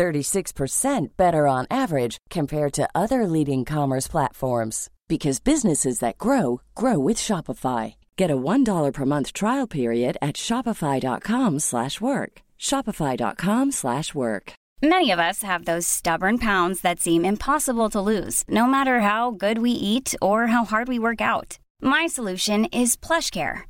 36% better on average compared to other leading commerce platforms because businesses that grow grow with Shopify. Get a $1 per month trial period at shopify.com/work. shopify.com/work. Many of us have those stubborn pounds that seem impossible to lose, no matter how good we eat or how hard we work out. My solution is PlushCare.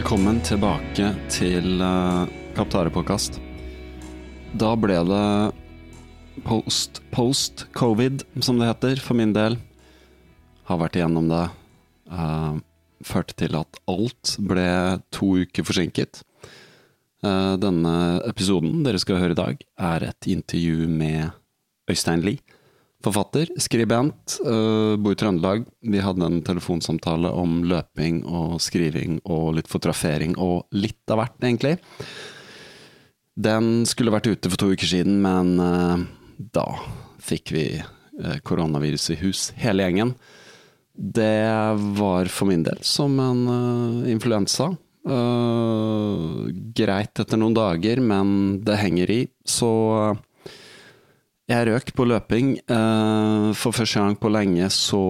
Velkommen tilbake til uh, Kaptare-påkast. Da ble det post, post covid, som det heter, for min del. Har vært igjennom det. Uh, førte til at alt ble to uker forsinket. Uh, denne episoden dere skal høre i dag, er et intervju med Øystein Lie. Forfatter, skribent, uh, bor i Trøndelag. Vi hadde en telefonsamtale om løping og skriving og litt fotografering og litt av hvert, egentlig. Den skulle vært ute for to uker siden, men uh, da fikk vi uh, koronavirus i hus, hele gjengen. Det var for min del som en influensa. greit etter noen dager, men det henger i, så jeg røk på løping. For første gang på lenge så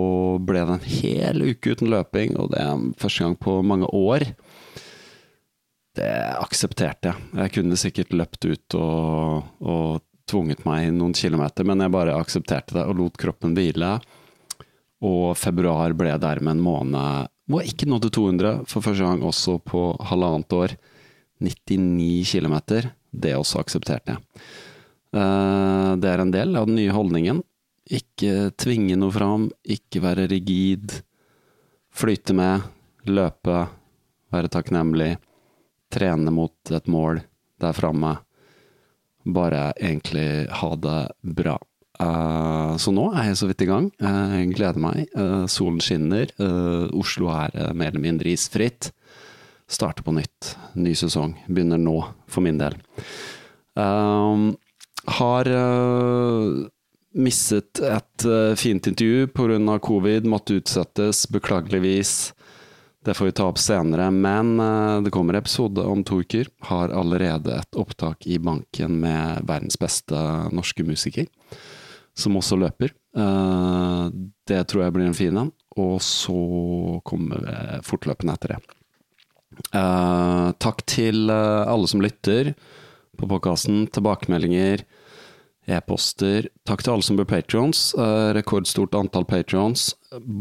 ble det en hel uke uten løping, og det er første gang på mange år. Det aksepterte jeg. Jeg kunne sikkert løpt ut og, og tvunget meg noen kilometer, men jeg bare aksepterte det og lot kroppen hvile. Og februar ble dermed en måned hvor jeg ikke nådde 200, for første gang også på halvannet år. 99 kilometer. Det også aksepterte jeg. Det er en del av den nye holdningen. Ikke tvinge noe fram, ikke være rigid. Flyte med, løpe, være takknemlig. Trene mot et mål der framme. Bare egentlig ha det bra. Så nå er jeg så vidt i gang. Jeg gleder meg. Solen skinner. Oslo er mer eller mindre isfritt. Starter på nytt. Ny sesong. Begynner nå, for min del. Um, har uh, misset et uh, fint intervju pga. covid, måtte utsettes, beklageligvis. Det får vi ta opp senere, men uh, det kommer episode om to uker. Har allerede et opptak i banken med verdens beste norske musiker, som også løper. det tror jeg blir en fin en, og så kommer vi fortløpende etter det. takk til alle som lytter på podkasten. Tilbakemeldinger, e-poster. Takk til alle som blir patrions. Eh, rekordstort antall patrions.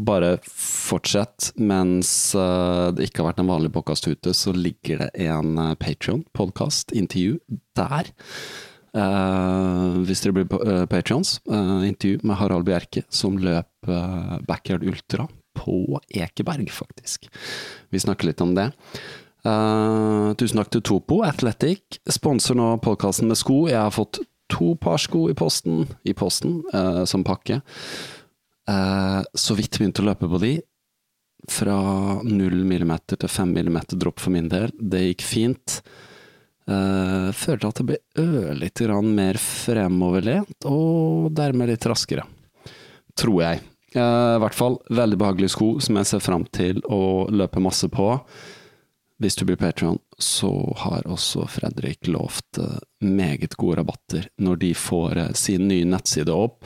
Bare fortsett. Mens eh, det ikke har vært en vanlig podkast ute, så ligger det en eh, Patrion-podkast, intervju, der. Uh, hvis dere blir uh, patrions, intervju med Harald Bjerke, som løp Backyard Ultra på Ekeberg, faktisk. Vi snakker litt om det. Uh, tusen takk til Topo Athletic. Sponser nå podkasten med sko. Jeg har fått to par sko i posten, i posten uh, som pakke. Uh, så vidt begynte å løpe på de. Fra null millimeter til fem millimeter dropp for min del. Det gikk fint. Uh, følte at det ble ørlite grann mer fremoverlent, og dermed litt raskere. Tror jeg. Uh, I hvert fall veldig behagelige sko som jeg ser fram til å løpe masse på. Hvis du blir Patron, så har også Fredrik lovt uh, meget gode rabatter når de får sin nye nettside opp.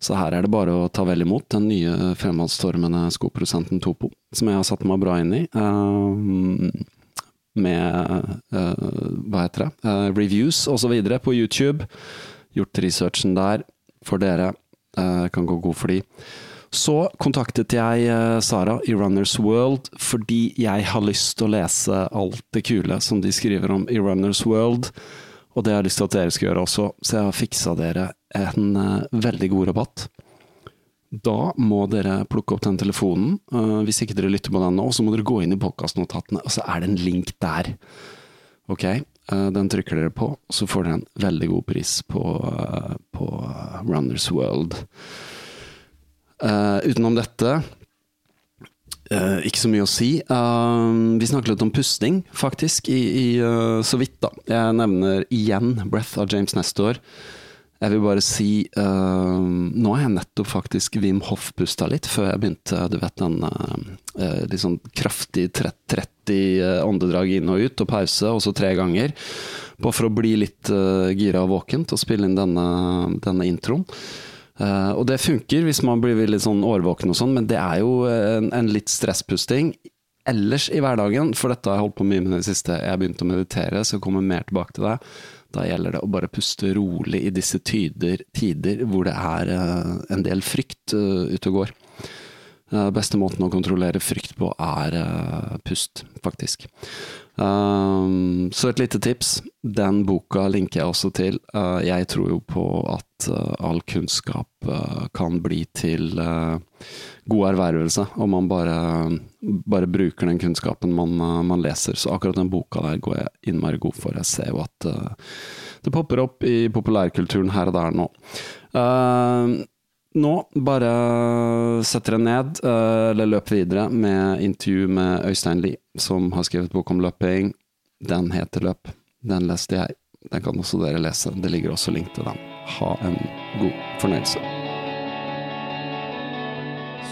Så her er det bare å ta vel imot den nye fremadstormende skoprodusenten Topo, som jeg har satt meg bra inn i. Uh, med hva heter det, reviews osv. på YouTube. Gjort researchen der for dere. Kan gå god for de. Så kontaktet jeg Sara i Runners World fordi jeg har lyst til å lese alt det kule som de skriver om i Runners World. Og det har jeg lyst til at dere skal gjøre også, så jeg har fiksa dere en uh, veldig god rabatt. Da må dere plukke opp den telefonen. Uh, hvis ikke dere lytter på den nå, så må dere gå inn i podkastnotatene, og så er det en link der. Ok, den trykker dere på, så får dere en veldig god pris på, på Runners World. Utenom dette Uh, ikke så mye å si. Uh, vi snakket litt om pusting, faktisk, i, i så vidt, da. Jeg nevner igjen 'Breath' av James Nestor. Jeg vil bare si Nå har jeg nettopp faktisk Wim Hoff-pusta litt, før jeg begynte, du vet den litt sånn kraftig 30 åndedrag inn og ut, og pause, og så tre ganger. Bare for å bli litt gira og våkent og spille inn denne, denne introen. Uh, og det funker hvis man blir litt sånn årvåken og sånn, men det er jo en, en, litt stresspusting ellers i hverdagen, for dette har jeg holdt på mye med det siste. Jeg har begynt å meditere, så jeg kommer mer tilbake til det. Da gjelder det å bare puste rolig i disse tyder, tider hvor det er uh, en del frykt uh, ute og går. Uh, beste måten å kontrollere frykt på er pust, faktisk. Um, så et lite tips. Den boka linker jeg også til. Uh, jeg tror jo på at uh, all kunnskap uh, kan bli til god ervervelse, om man bare, bare bruker den kunnskapen man, man, leser. Så akkurat den boka der går jeg innmari god for. Jeg ser jo at det popper opp i populærkulturen her og der nå. Nå bare setter jeg ned, eller løper videre, med intervju med Øystein Lie som har skrevet bok om løping. Den heter Løp. Den leste jeg. Den kan også dere lese. Det ligger også link til den. Ha en god fornøyelse.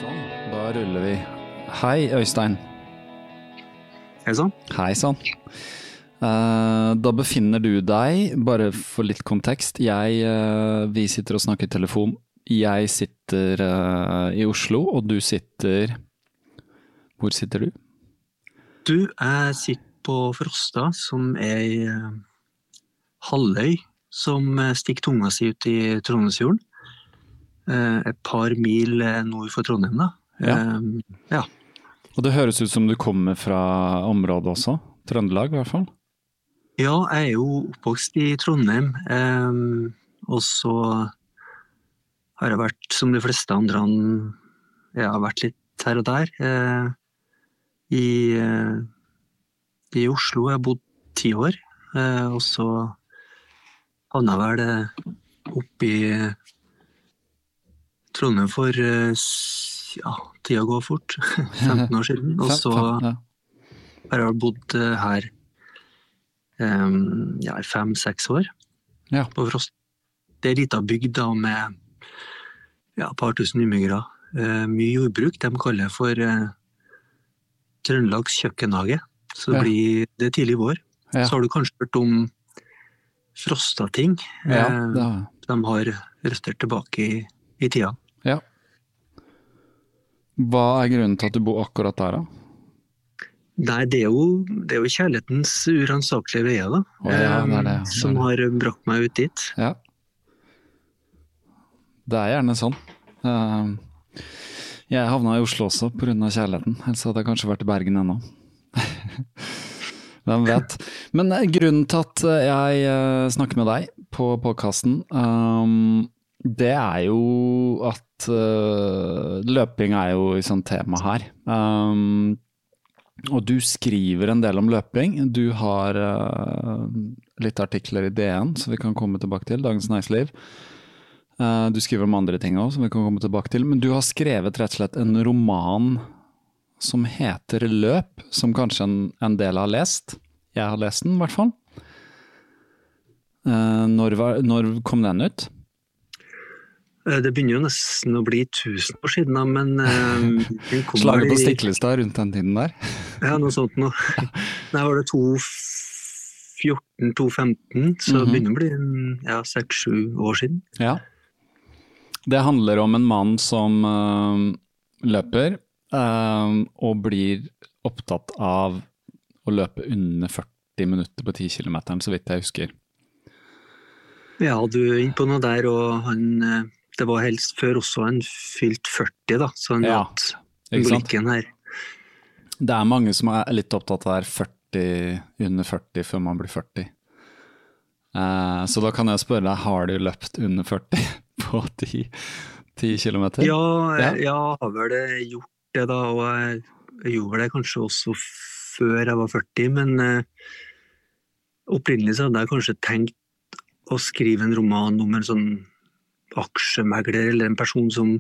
Sånn, da ruller vi. Hei, Øystein. Hei sann. Hei sann. Uh, da befinner du deg, bare for litt kontekst, jeg, uh, vi sitter og snakker i telefon. Jeg sitter uh, i Oslo, og du sitter Hvor sitter du? Du, jeg sitter på Frosta, som er ei uh, halvøy som eh, stikker tunga si ut i Trondheimsfjorden. Uh, et par mil nord for Trondheim, da. Ja. ja. Og det høres ut som du kommer fra området også? Trøndelag, i hvert fall? Ja, jeg er jo oppvokst i Trondheim. og så har jeg vært, som de fleste andre, jeg har vært litt her og der i, eh, i Oslo. Jeg har bodd ti år. Eh, og så havna jeg vel eh, oppe i Trondheim for ja, tida går fort. 15 år siden. Og så har jeg bodd her ja, i fem-seks år. Ja. På Frost. Det er ei lita bygd da med ja, et par tusen innbyggere. Mye jordbruk. De kaller for Trøndelags kjøkkenhage. Så det blir det tidlig vår. Ja. Så har du kanskje hørt om Frostating. Ja, eh, de har røtter tilbake i, i tida. Ja. Hva er grunnen til at du bor akkurat der, da? Nei, det er jo, det er jo kjærlighetens uransakelige veier, da. Oh, ja, det det, det som har brakt meg ut dit. Ja. Det er gjerne sånn. Uh, jeg havna i Oslo også pga. kjærligheten, ellers hadde jeg kanskje vært i Bergen ennå. Hvem vet. Men eh, grunnen til at eh, jeg eh, snakker med deg på podkasten, um, det er jo at løping er jo et sånt tema her. Um, og du skriver en del om løping. Du har litt artikler i DN som vi kan komme tilbake til, Dagens Næringsliv. Eh, Du skriver om andre ting òg, som vi kan komme tilbake til. Men du har skrevet rett og slett en roman som heter Løp, som kanskje en, en del har lest. Jeg har lest den, i hvert fall. Eh, Når, var, når kom den ut? Eh, Det begynner jo nesten å bli 1000 år siden, men eh, Slaget på Stiklestad rundt den tiden der. Ja, noe sånt noe. Nei, var det 2014-2015, så Mhm. begynner det å bli en, ja, seks-sju år siden. Ja. Det handler om en mann som uh, løper uh, og blir opptatt av å løpe under 40 minutter på 10 km, så vidt jeg husker. Ja, du er inne på noe der, og han eh, Det var helst før også han fylte 40, da, så han Ja, hatt Ikke blikken her. Det er mange som er litt opptatt av det her 40, under 40 før man blir 40. Uh, så da kan jeg spørre deg, har du løpt under 40 på 10, 10 km? Ja, Ja. jeg, jeg har vel eh, gjort det, da, og jeg, jeg gjorde det kanskje også før jeg var 40, men eh, opprinnelig så hadde jeg kanskje tenkt å skrive en roman om en sånn aksjemegler, eller en person som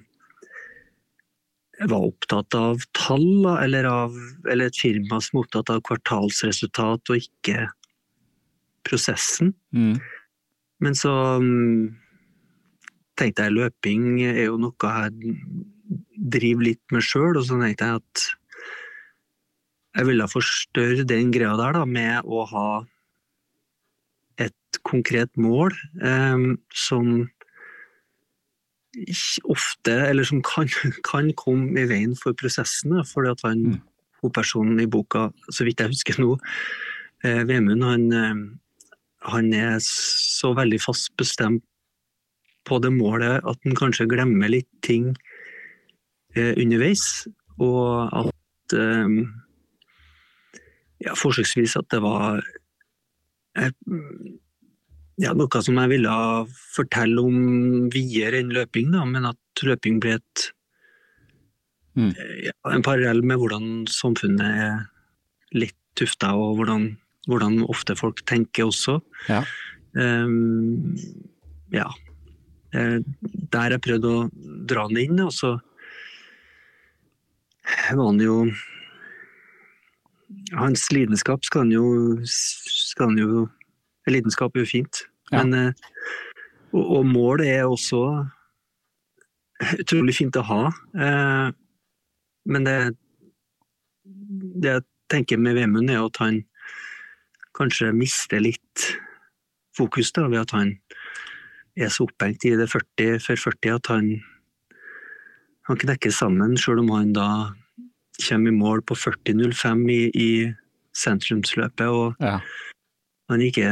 var opptatt av tall, eller, av, eller et firma som var opptatt av kvartalsresultat og ikke prosessen. Mm. Men så mm, tenkte jeg løping er jo noe jeg driver litt med sjøl, og så tenkte jeg at jeg ville forstørre den greia der da, med å ha et konkret mål eh, som ofte, eller som kan, kan komme i veien for prosessen. fordi at han, Mm. hovedpersonen i boka, så vidt jeg husker nå, eh, Vemund, han, eh, han er så veldig fast bestemt på det målet at en kanskje glemmer litt ting eh, underveis, og at eh, ja, forsøksvis at det var eh, ja, noe som jeg ville fortelle om videre enn løping, da, men at løping ble et, Mm. eh, ja, en parallell med hvordan samfunnet er litt tufta, og hvordan, hvordan ofte folk tenker også. Ja. Um, ja. Eh, Der jeg prøvde å dra han inn, og så var han jo Hans lidenskap skal han jo, skal han jo Lidenskap er jo fint, Ja. men eh, og, og mål er også utrolig fint å ha. Eh, men det, det jeg tenker med Vemund, er at han kanskje mister litt fokus da, ved at han er så opphengt i det 40 før 40 at han, han knekker sammen, selv om han da kommer i mål på 40.05 i, i sentrumsløpet. og Ja. han ikke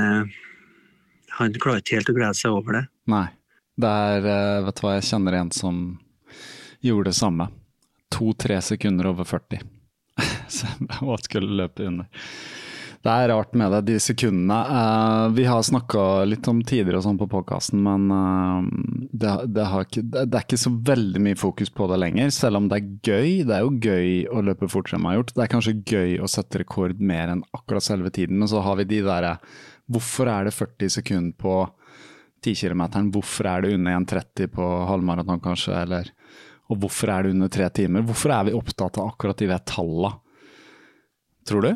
Han klarer ikke helt å glede seg over det. Nei. Det er, eh, vet du hva, jeg kjenner en som gjorde det samme. To-tre sekunder over 40. Så- Og skulle løpe under. Det er rart med det, de sekundene. Uh, vi har snakka litt om tider og sånn på podkasten, men uh, det, det, ikke, det er ikke så veldig mye fokus på det lenger. Selv om det er gøy. Det er jo gøy å løpe fortere enn man har gjort. Det er kanskje gøy å sette rekord mer enn akkurat selve tiden, men så har vi de derre Hvorfor er det 40 sekunder på 10 km? Hvorfor er det under 1,30 på halvmaraton, kanskje? Eller, og hvorfor er det under tre timer? Hvorfor er vi opptatt av akkurat de ved tallene? Tror du?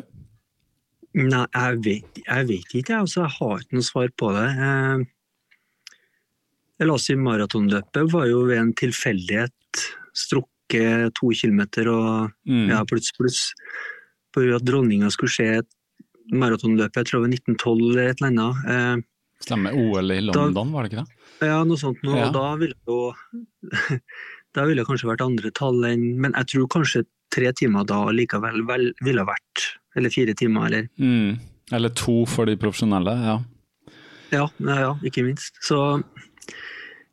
Nei, jeg vet, jeg vet ikke. Altså, jeg har ikke noe svar på det. Eh, La oss si maratonløpet var jo ved en tilfeldighet strukket to kilometer og Mm. ja, pluss, pluss. På grunn av at dronninga skulle se et maratonløpet, jeg tror det var 1912 eller et eller annet. Eh. OL i London, var det ikke det? Ja, noe sånt noe. Ja. Og da ville jo Da ville det kanskje vært andre tall enn Men jeg tror kanskje tre timer da likevel vel, ville vært Eller fire timer, eller Mm. Eller to for de profesjonelle, ja. Ja, ja, ja ikke minst. Så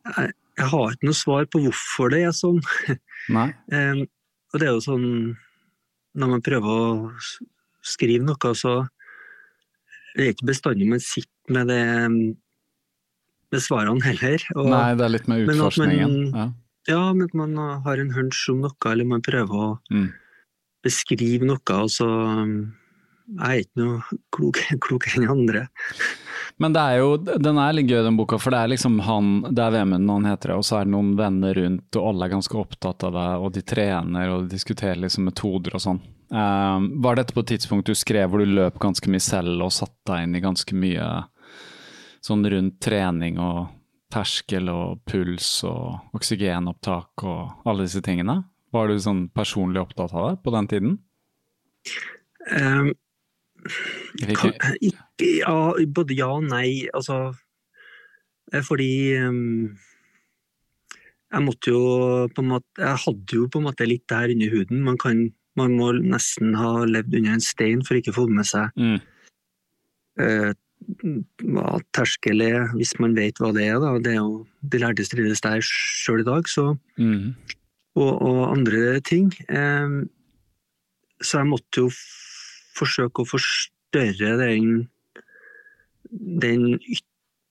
jeg, jeg har ikke noe svar på hvorfor det er sånn. Nei. um, og det er jo sånn Når man prøver å skrive noe, så det er ikke bestandig man sitter med det med svarene heller. Og, Nei, det er litt med Men at man- utforskningen. Ja. Ja, men at man har en hunch om noe, eller man prøver å Mm. Beskrive noe, og så um, Jeg er ikke noe klok, klokere enn andre. Men det er jo, den er litt gøy, den boka, for det er liksom han, det er Vemund han heter og så er det noen venner rundt, og alle er ganske opptatt av deg, og de trener og de diskuterer liksom metoder og sånn. Um, var dette på et tidspunkt du skrev hvor du løp ganske mye selv og satte deg inn i ganske mye sånn rundt trening og terskel og puls og oksygenopptak og alle disse tingene? Var du sånn personlig opptatt av det på den tiden? Um, kan, ja, både ja og nei. Altså eh, Fordi um, jeg måtte jo på en måte Jeg hadde jo på en måte litt der under huden. Man, kan, man må nesten ha levd under en stein for ikke å få med seg mm. uh, hva terskel er, hvis man vet hva det er. Da. Det er jo de lærde strides der sjøl i dag, så mm. Og, og, andre ting. Um, så jeg måtte jo forsøke å forstørre den, den yt,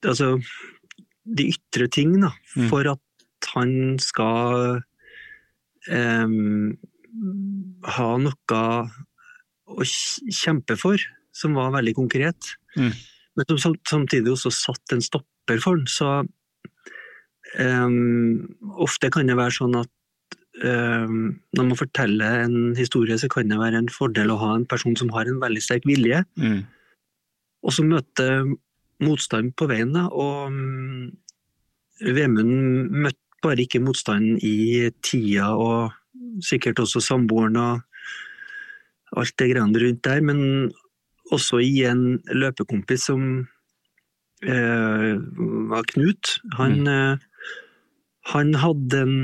Altså de ytre ting, da, mm. for at han skal um, ha noe å kjempe for, som var veldig konkret. Mm. Men som samtidig også satt en stopper for den. Så um, ofte kan det være sånn at når man forteller en historie, så kan det være en fordel å ha en person som har en veldig sterk vilje, mm. og som møter motstand på veien. Da. Og um, Vemund møtte bare ikke motstanden i tida, og sikkert også samboeren og alt det greiene rundt der, men også i en løpekompis som eh, var Knut. Han, mm. eh, han hadde en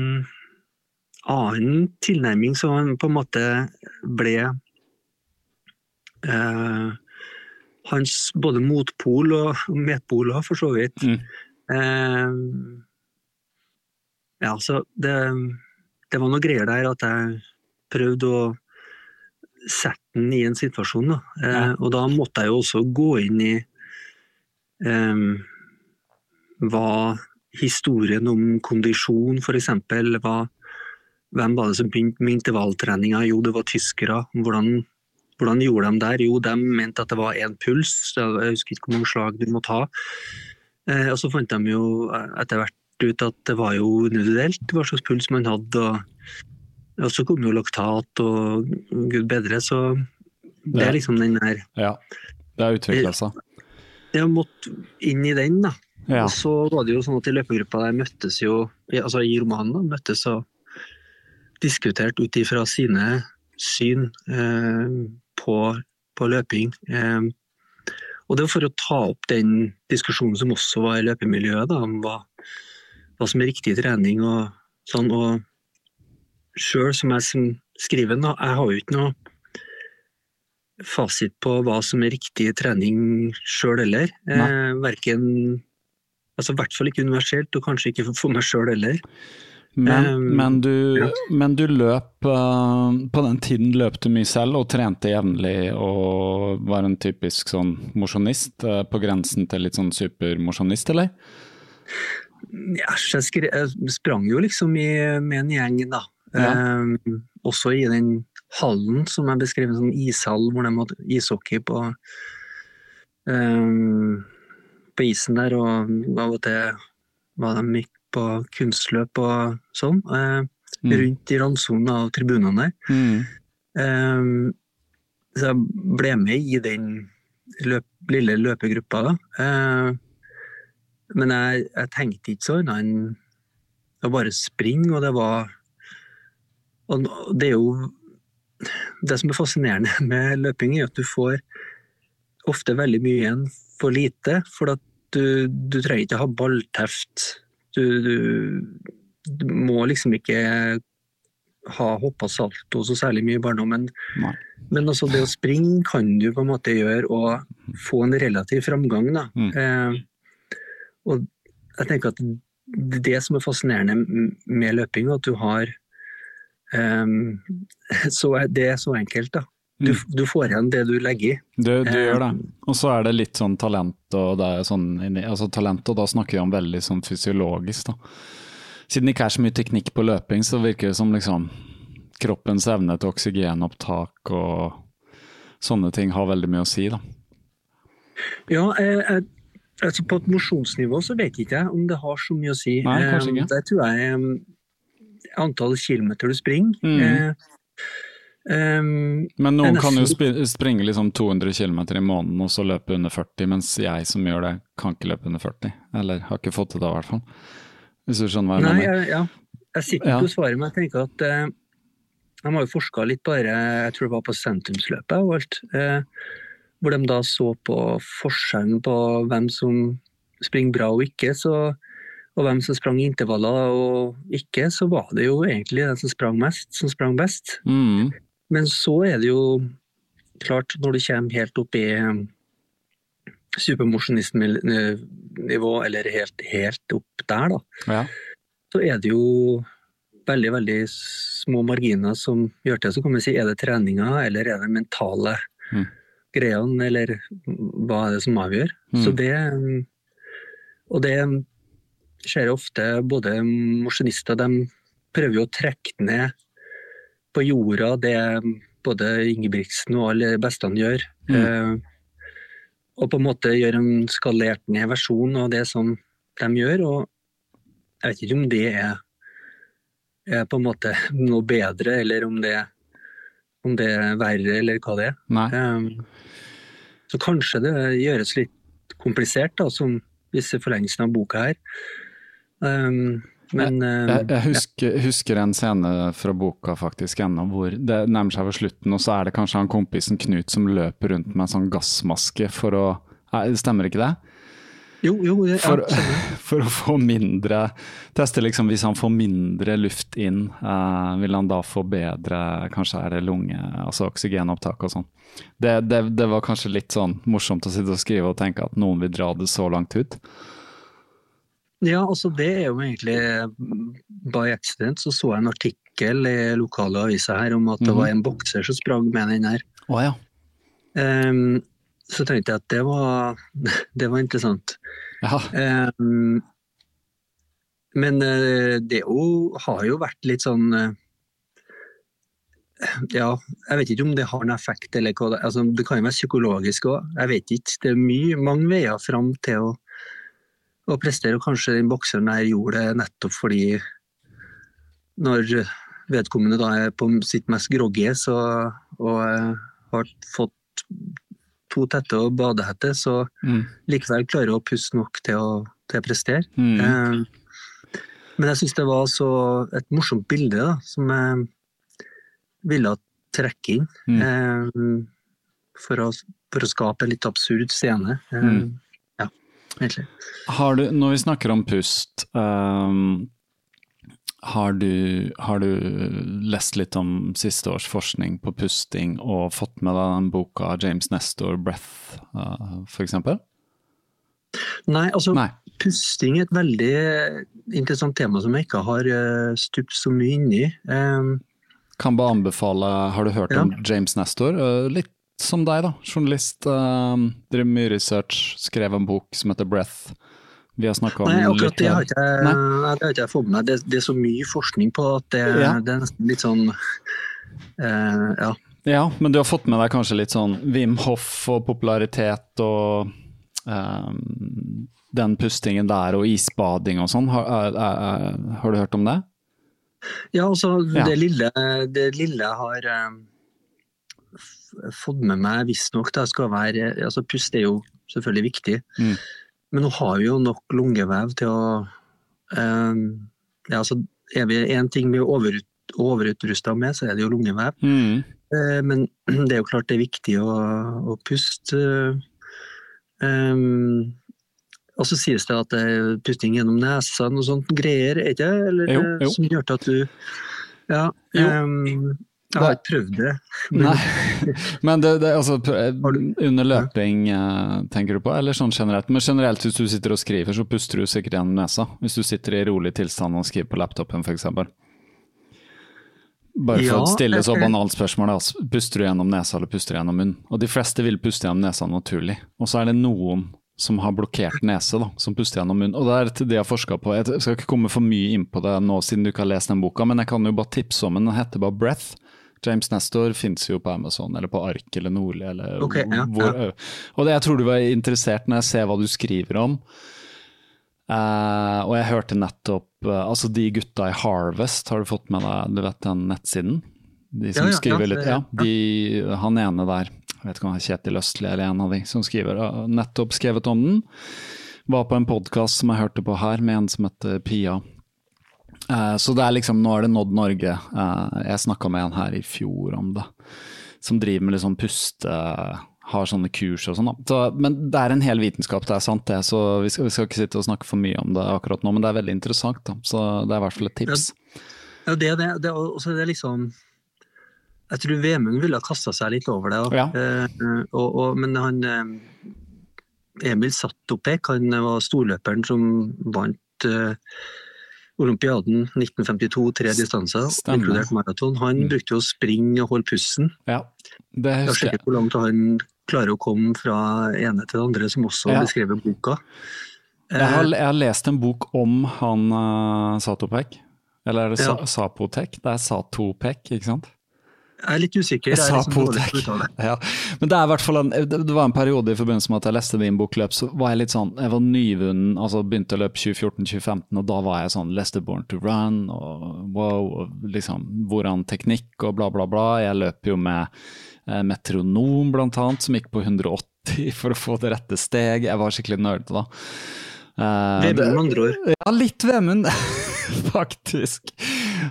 annen tilnærming som på en måte ble eh, hans både motpol og medpol òg, for så vidt. Mm. Eh, ja, så det, det, var noe greier der at jeg prøvde å sette den i en situasjon. Da. Eh, ja. Og da måtte jeg jo også gå inn i eh, hva historien om kondisjon f.eks. var hvem var det som begynte med intervalltreninga? Jo, det var tyskere. Hvordan, hvordan, gjorde de der? Jo, de mente at det var én puls. Jeg husker ikke hvor mange slag du må ta. Eh, og så fant de jo etter hvert ut at det var jo individuelt hva slags puls man hadde. Og, og så kom jo laktat og gud bedre, så det er liksom den der Ja, det er utvikla seg. Jeg måtte inn i den, da. Ja. Og så var det jo sånn at i løpegruppa der møttes jo, altså i romanen, da, møttes og diskutert ut ifra sine syn eh, på, på, løping. Eh, og det var for å ta opp den diskusjonen som også var i løpemiljøet, da, om hva, hva, som er riktig trening og sånn. Og sjøl som jeg som skriver, da, jeg har jo ikke noe fasit på hva som er riktig trening sjøl heller. Eh, verken Altså i hvert fall ikke universelt, og kanskje ikke for meg sjøl heller. Men, um, men, du, ja. men, du, løp uh, På den tiden løp du mye selv og trente jevnlig og var en typisk sånn mosjonist, uh, på grensen til litt sånn supermosjonist, eller? Ja, jeg, jeg, sprang jo liksom i, med en gjeng, da. Ja. Um, også i den hallen som er beskrev som ishall, hvor de hadde ishockey på, um, på isen der, og av og til var de gikk og kunstløp og sånn, eh, mm. rundt i randsonen av tribunene der. Mm. Um, så jeg ble med i den løp, lille løpegruppa da. Uh, men jeg, jeg, tenkte ikke så annet enn å bare spring, og det var Og det er jo Det som er fascinerende med løping, er at du får ofte veldig mye igjen for lite. For at du, du trenger ikke ha ballteft du, du, du må liksom ikke ha hoppa salto så særlig mye i barndommen. Men altså det å springe kan du på en måte gjøre og få en relativ framgang. Da. Mm. Eh, og jeg tenker at det det som er fascinerende med løping, at du har um, så Det er så enkelt, da. Du, mm. du, får igjen det du legger i. Du, du eh, gjør det. Og så er det litt sånn talent, og det er sånn, altså talent, og da snakker vi om veldig sånn fysiologisk, da. Siden det ikke er så mye teknikk på løping, så virker det som liksom kroppens evne til oksygenopptak og sånne ting har veldig mye å si, da. Ja, jeg, jeg, Altså På et mosjonsnivå så vet ikke jeg om det har så mye å si. Nei, kanskje ikke. Eh, Det tror jeg eh, antall kilometer du springer. Mm. Eh, Men noen kan jo sp springe liksom 200 km i måneden og så løpe under 40, mens jeg som gjør det, kan ikke løpe under 40. Eller har ikke fått det da, i hvert fall. Hvis du skjønner hva jeg Nei, mener. jeg, ja. jeg sitter Ja. ikke og svarer, men jeg tenker at eh, de har jo forska litt bare, jeg tror det var på sentrumsløpet og alt, eh, hvor de da så på forskjellen på hvem som springer bra og ikke, så, og hvem som sprang intervaller og ikke, så var det jo egentlig den som sprang mest, som sprang best. Mm. Men så er det jo klart, når du kommer helt opp i eh, supermosjonistnivå, eller helt, helt opp der, da, Ja. så er det jo veldig, veldig små marginer som gjør til. Så kan man si er det treninga, eller er det mentale Mm. greiene, eller hva er det som avgjør. Mm. Så det Og det skjer ofte både mosjonister De prøver jo å trekke ned på jorda det både Ingebrigtsen og alle bestene gjør. Mm. Eh, og på en måte gjøre en skalert ned versjon av det som de gjør. Og jeg vet ikke om det er, er på en måte noe bedre, eller om det, om det er verre, eller hva det er. Um, så kanskje det gjøres litt komplisert, da, som disse forlengelsene av boka her. Um, men Jeg, jeg husker, husker en scene fra boka faktisk ennå, hvor det nærmer seg ved slutten, og så er det kanskje han kompisen Knut som løper rundt med en sånn gassmaske for å Stemmer ikke det? jo, jo, det, For, ja, for å få mindre Teste liksom hvis han får mindre luft inn, eh, vil han da få bedre kanskje er det lunge, altså oksygenopptak og sånn. Det, det, det var kanskje litt sånn morsomt å sitte og skrive og tenke at noen vil dra det så langt ut. Ja, altså det er jo egentlig By accident så så jeg en artikkel i lokale aviser her om at det Mhm. var en bokser som sprang med den her. Oh, ja. Um, så tenkte jeg at det var, det var interessant. ja. Um, men eh, det jo, har jo vært litt sånn eh, Ja, jeg vet ikke om det har en effekt eller hva det altså, Det kan jo være psykologisk òg. Jeg vet ikke. Det er mye, mange veier fram til å, å prestere, kanskje den bokseren der gjorde det nettopp fordi når vedkommende da er på sitt mest groggy så, og eh, har fått to tette og badehette, så Mm. likevel klarer å puste nok til å, til å prestere. Mm. Eh, men jeg syns det var så et morsomt bilde da, som jeg ville trekke inn. Mm. eh, for, å, for å skape en litt absurd scene. Eh, Mm. Egentlig. Har du, når vi snakker om pust, um, har, du, har du lest litt om siste års forskning på pusting og fått med deg den boka James Nestor, 'Breath', uh, for eksempel? Nei, altså Nei. pusting er et veldig interessant tema som jeg ikke har uh, stupt så mye inn i. Um, Kan bare anbefale, har du hørt Ja. om James Nestor? Uh, litt som deg, da. Journalist. Uh, driver mye research, skrev en bok som heter 'Breath'. Vi har snakka om Nei, akkurat det har ikke jeg, Nei. nei, det har ikke jeg fått med meg. Det, det er så mye forskning på at det, Ja. det er nesten litt sånn uh, Ja. Ja, men du har fått med deg kanskje litt sånn Wim Hoff og popularitet og um, den pustingen der og isbading og sånn. Har, er, er, har du hørt om det? Ja, altså Ja. Det, lille, det lille jeg har f- fått med meg, visstnok, skal være altså Pust er jo selvfølgelig viktig, Mm. men nå har vi jo nok lungevev til å eh, ja, altså Er vi én ting vi er overut, overutrusta med, så er det jo lungevev. Mm. Eh, Men det er jo klart det er viktig å, å puste. Um, og så sies det at det er pusting gjennom nesa, noe sånt greier, er ikke det? Eller, Jo, eh, jo. Som gjør at du Ja. Jo. Um, jeg har ikke prøvd det. Nei, men det, det altså Under løping eh, tenker du på, eller sånn generelt? Men generelt hvis du sitter og skriver, så puster du sikkert gjennom nesa. Hvis du sitter i rolig tilstand og skriver på laptopen f.eks. Bare for å stille så banalt spørsmål, altså, puster du gjennom nesa eller puster du gjennom munn? Og de fleste vil puste gjennom nesa naturlig. Og så er det noen som har blokkert nese, da, som puster gjennom munnen. Og det er til det jeg har forska på. Jeg skal ikke komme for mye inn på det nå siden du ikke har lest den boka, men jeg kan jo bare tipse om den. Den heter bare 'Breath'. James Nestor fins jo på Amazon eller på Ark eller Nordli eller okay, ja, hvor ja. Og det, jeg tror du var interessert når jeg ser hva du skriver om. Uh, og jeg hørte nettopp uh, Altså, de gutta i Harvest, har du fått med deg du vet den nettsiden? De som Ja, skriver litt Ja, de, han ene der, jeg vet ikke om det er Kjetil Østli eller en av de, som skriver, uh, nettopp skrevet om den. Var på en podkast som jeg hørte på her, med en som heter Pia. Eh, så det er liksom, nå er det nådd Norge. Eh, jeg snakka med en her i fjor om det, som driver med litt sånn puste har sånne kurs og sånn. Så, men det er en hel vitenskap, det er sant det. Så vi skal, vi skal ikke sitte og snakke for mye om det akkurat nå, men det er veldig interessant. da. Så det er i hvert fall et tips. Ja, det det. det også det liksom Jeg tror Vemund ville ha kasta seg litt over det. Ja. Eh, og, og, men han eh, Emil Sattopek, han var storløperen som vant eh, olympiaden 1952, tre distanser, inkludert maraton. Han Mm. brukte jo å springe og holde pusten. Ja, det Jeg har husker jeg. sjekket hvor langt han klarer å komme fra ene til det andre, som også Ja. beskrevet boka. Jeg har, Eh, jeg har lest en bok om han uh, Satopek. Eller er det Ja. Sapotek? Det er Satopek, ikke sant? Jeg er litt usikker. Jeg er sa liksom. Ja. Men det er i hvert fall en, det var en periode i forbindelse med at jeg leste din bokløp, så var jeg litt sånn Jeg var nyvunnen, altså begynte å løpe 2014-2015, og da var jeg sånn Leste Born to Run og wow, og liksom hvordan teknikk og bla, bla, bla. Jeg løper jo med eh, metronom, blant annet, som gikk på 180 for å få det rette steg. Jeg var skikkelig nerdete da. Uh, Vemund, med andre ord. ja, litt Vemund, faktisk.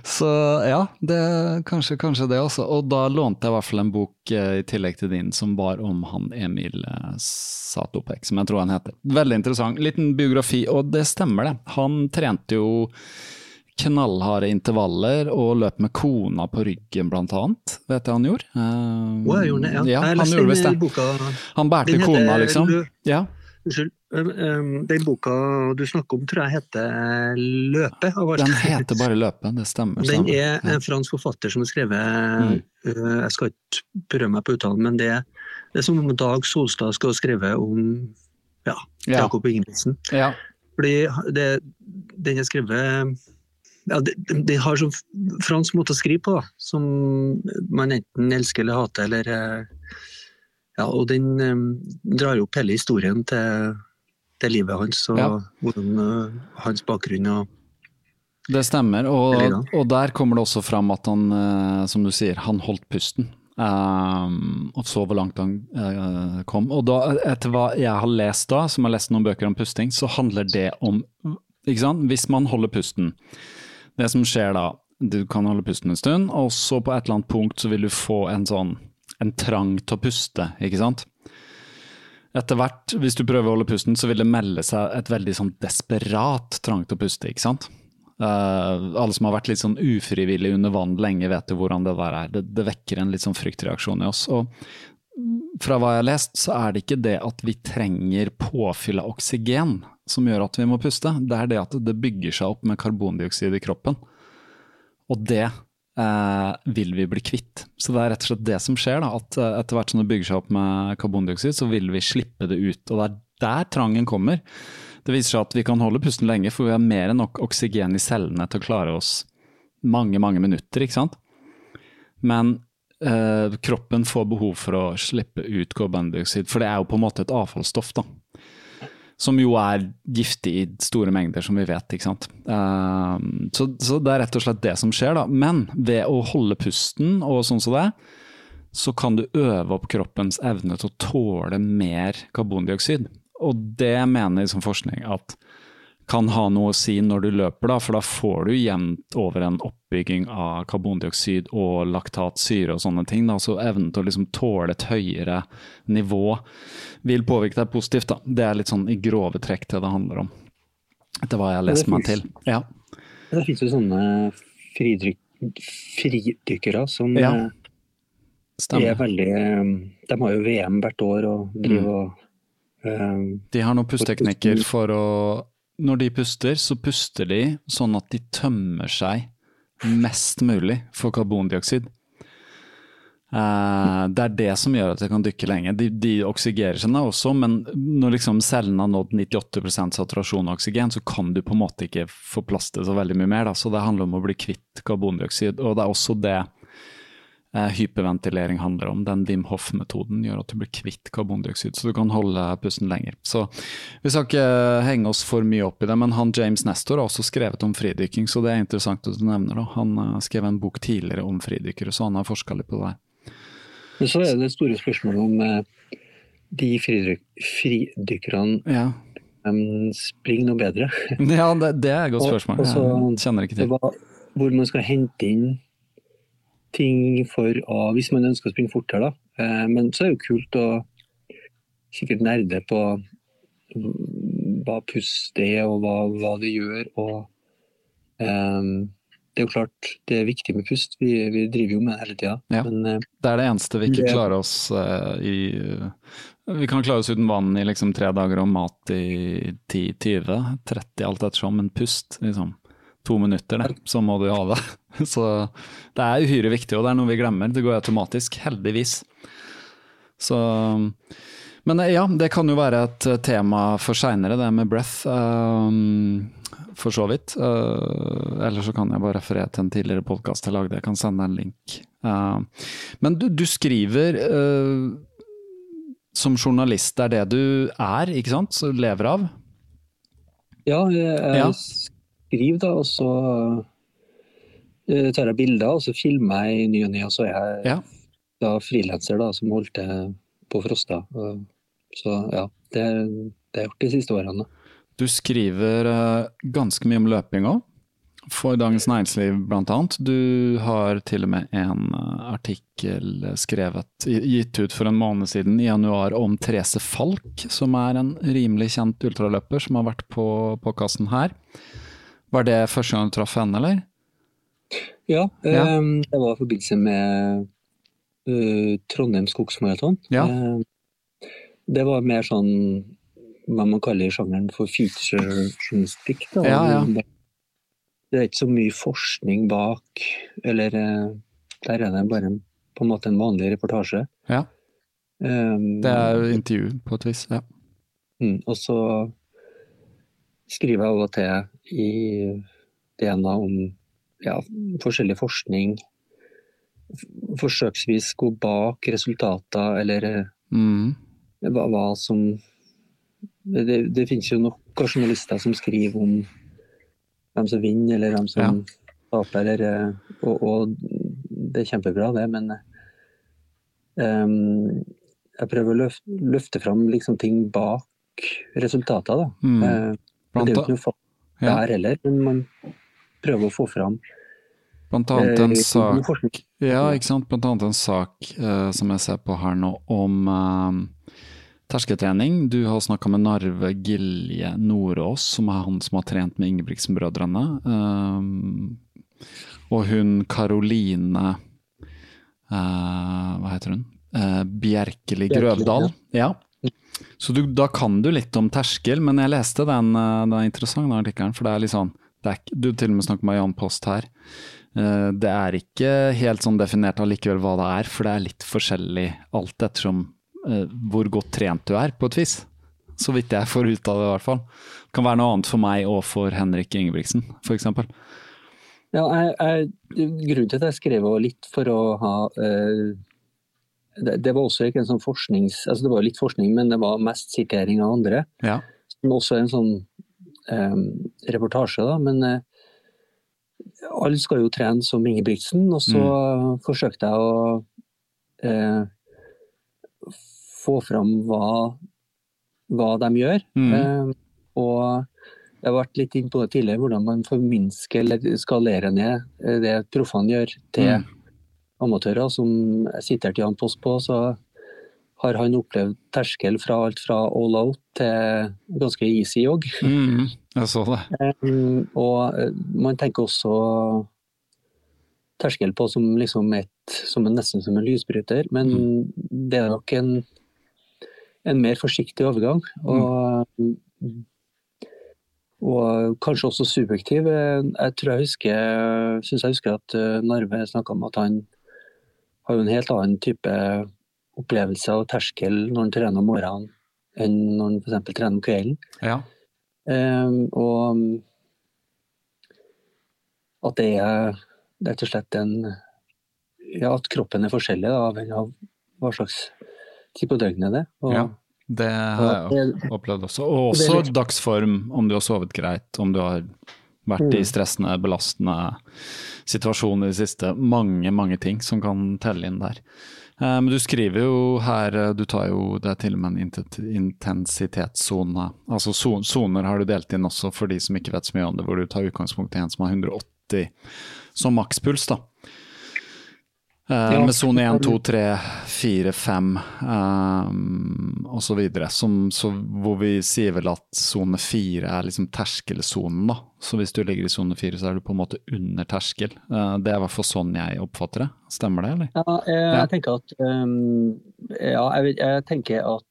Så ja, det, kanskje, kanskje det også. Og da lånte jeg i hvert fall en bok eh, i tillegg til din som var om han Emil eh, Satopek, som jeg tror han heter. Veldig interessant. Liten biografi, og det stemmer det. Han trente jo knallharde intervaller og løp med kona på ryggen, blant annet. Vet jeg han gjorde. Eh, wow, ja. ja han gjorde visst det. Han bærte kona, liksom. Ja. Unnskyld. Den boka du snakker om, tror jeg heter Løpe. Den heter bare Løpe, det stemmer. Den er en fransk forfatter som har skrevet Mm. uh, Jeg skal ikke prøve meg på uttalen, men det, det er som om Dag Solstad skulle ha skrevet om ja, Ja. Jakob Ingebrigtsen. Ja. Fordi det, den er skrevet ja, det, det har sånn fransk måte å skrive på, da, som man enten elsker eller hater. Eller, eh, ja, og den um, drar opp hele historien til, til livet hans og Ja. hvordan, eh, hans bakgrunn. Og, Det stemmer, og, og der kommer det også fram at han, eh, som du sier, han holdt pusten. Um, og så hvor langt han uh, kom. Og da, etter hva jeg har lest da, som har lest noen bøker om pusting, så handler det om ikke sant? Hvis man holder pusten. Det som skjer da, du kan holde pusten en stund, og så på et eller annet punkt så vil du få en sånn en trang til å puste, ikke sant? Etter hvert, hvis du prøver å holde pusten, så vil det melde seg et veldig sånn desperat trang til å puste, ikke sant? Uh, alle som har vært litt sånn ufrivillig under vann lenge, vet jo hvordan det der er. Det, det vekker en litt sånn fryktreaksjon i oss. Og fra hva jeg har lest, så er det ikke det at vi trenger påfyll av oksygen som gjør at vi må puste. Det er det at det bygger seg opp med karbondioksid i kroppen. Og det eh, vil vi bli kvitt. Så det er rett og slett det som skjer. da, at eh, Etter hvert som det bygger seg opp med karbondioksid, så vil vi slippe det ut. Og det er der trangen kommer. Det viser seg at vi kan holde pusten lenge, for vi har mer enn nok oksygen i cellene til å klare oss mange, mange minutter. ikke sant? Men eh, kroppen får behov for å slippe ut karbondioksid, for det er jo på en måte et avfallsstoff. da. Som jo er giftig i store mengder, som vi vet. ikke sant? Eh, så, så det er rett og slett det som skjer. da. Men ved å holde pusten og sånn som det, så kan du øve opp kroppens evne til å tåle mer karbondioksid. Og det mener liksom forskning at kan ha noe å si når du løper, da, for da får du jevnt over en oppbygging av karbondioksid og laktatsyre og sånne ting. Da. Så evnen til å liksom tåle et høyere nivå vil påvirke deg positivt. Da. Det er litt sånn i grove trekk det det handler om. Etter hva jeg har lest meg til. Ja. det finnes jo sånne fridryk, fridykkere som Ja, eh, er veldig eh, De har jo VM hvert år og driver og eh, De har noen pusteteknikker for å Når de puster, så puster de sånn at de tømmer seg mest mulig for karbondioksid. Uh, det er det som gjør at de kan dykke lenge. De, de oksygerer seg da også, men når liksom cellene har nådd 98 saturasjon av oksygen, så kan du på en måte ikke få plass så veldig mye mer. Da. Så det handler om å bli kvitt karbondioksid. Og det er også det hyperventilering handler om. Den Wim Hoff-metoden gjør at du blir kvitt karbondioksid, så du kan holde pusten lenger. Så Vi skal ikke henge oss for mye opp i det, men han James Nestor har også skrevet om fridykking, så det er interessant at du nevner det. Han uh, skrev en bok tidligere om fridykkere, så han har forska litt på det der. Men så er det store spørsmålet om de fridykkerne ja. um, springer noe bedre. ja, det, det, er et godt spørsmål. Og, og jeg kjenner ikke til. Hvor man skal hente inn ting for å Hvis man ønsker å springe fortere, da. Uh, men så er det jo kult å sikkert nerde på hva pust er, og hva, hva det gjør. og um, det er jo klart det er viktig med pust, vi, vi driver jo med det hele tida. Ja, uh, det er det eneste vi ikke klarer oss uh, i Vi kan klare oss uten vann i liksom tre dager og mat i 10-20, 30 alt ettersom, men pust liksom to minutter, det, så må du ha det. Så det er uhyre viktig, og det er noe vi glemmer. Det går automatisk, heldigvis. Så men ja, det kan jo være et tema for seinere, det med breath. Um, for så vidt. Uh, eller så kan jeg bare referere til en tidligere podkast jeg lagde, jeg kan sende en link. Uh, men du, du skriver uh, som journalist, det er det du er, ikke sant? Så lever av? Ja, jeg, jeg ja. Skriver da, og så tar jeg bilder, og så filmer jeg i ny og ny, og så er jeg ja. da frilanser som holdt til på Frosta. Så ja, det, det har jeg gjort de siste årene. Du skriver uh, ganske mye om løping òg, for Dagens Næringsliv bl.a. Du har til og med en uh, artikkel skrevet, gitt ut for en måned siden i januar om Therese Falk, som er en rimelig kjent ultraløper som har vært på podkasten her. Var det første gang du traff henne, eller? Ja, ja. Um, det var i forbindelse med uh, Trondheim skogsmaraton. Ja. Um, det var mer sånn hva man kaller sjangeren for future-journalistikk. Ja, ja. det, det, er ikke så mye forskning bak, eller eh, der er det bare på en måte en vanlig reportasje. Ja. Um, det er intervju på et vis, ja. Mm, og så skriver jeg av og til i DNA om ja, forskjellig forskning. Forsøksvis gå bak resultater, eller eh, mm hva, hva som det, det, finnes jo nok journalister som skriver om hvem som vinner, eller hvem som ja. taper. Eller, og, og, det er kjempebra, det, men um, jeg prøver å løfte, løfte fram liksom ting bak resultater. Da. Mm. Uh, det er jo ikke noe ja. der heller, men man prøver å få fram Blant annet en eh, sak, ja? Blant annet en sak uh, som jeg ser på her nå, om uh, Terskeltrening. Du har snakka med Narve Gilje Nordås, som er han som har trent med Ingebrigtsen-brødrene. Um, og hun Karoline uh, Hva heter hun? Uh, Bjerkeli Grøvdal. Ja. Så du, da kan du litt om terskel, men jeg leste den, uh, den interessante artikkelen, for det er litt sånn er, Du til og med snakker med Jan Post her. Det er ikke helt sånn definert allikevel hva det er, for det er litt forskjellig alt ettersom Eh, hvor godt trent du er, på et vis. Så vidt jeg får ut av det, i hvert fall. Det kan være noe annet for meg og for Henrik Ingebrigtsen, f.eks. Ja, jeg, jeg, grunnen til at jeg skrev litt for å ha uh, det, det, var også ikke en sånn forsknings... Altså det var litt forskning, men det var mest sitering av andre. Ja. Som også en sånn um, reportasje, da. Men uh, alle skal jo trene som Ingebrigtsen, og så mm. forsøkte jeg å uh, få fram hva, hva de gjør. Mm. Uh, og jeg har vært litt inn på det tidligere, hvordan man forminsker eller skalerer ned eh, det proffene gjør, til mm. Amatører. Som jeg siterte Jan Post på, så har han opplevd terskel fra alt fra all out til ganske easy jogg. Mm, jeg så det. Um, og eh, man tenker også terskel på som liksom et, som en, nesten som en lysbryter, men mm. det er nok en en mer forsiktig overgang. Og, og kanskje også subjektiv. Jeg tror jeg husker, synes jeg husker at eh, Narve snakka om at han har jo en helt annen type opplevelse av terskel når han trener om morgenen enn når han f.eks. trener om kvelden. Ja. Um, og at det er rett og slett en ja, at kroppen er forskjellig, avhengig av hva slags tid på døgnet det er. Og, Ja, det har jeg opplevd også. Og også dagsform, om du har sovet greit, om du har vært i Mm. stressende, belastende situasjoner i det siste. Mange, mange ting som kan telle inn der. Eh, Men du skriver jo her, eh, du tar jo, det til og med en intensitetssone. Altså soner har du delt inn også for de som ikke vet så mye om det, hvor du tar utgangspunkt i en som har 180 som makspuls, da. Eh, Med sone 1, 2, 3, 4, 5 um, osv. Hvor vi sier vel at sone 4 er liksom terskelsonen, da. Så hvis du ligger i sone 4, så er du på en måte under terskel. Eh, det er i hvert fall sånn jeg oppfatter det. Stemmer det, eller? Ja, jeg, Ja. jeg tenker at um, Ja, jeg, jeg tenker at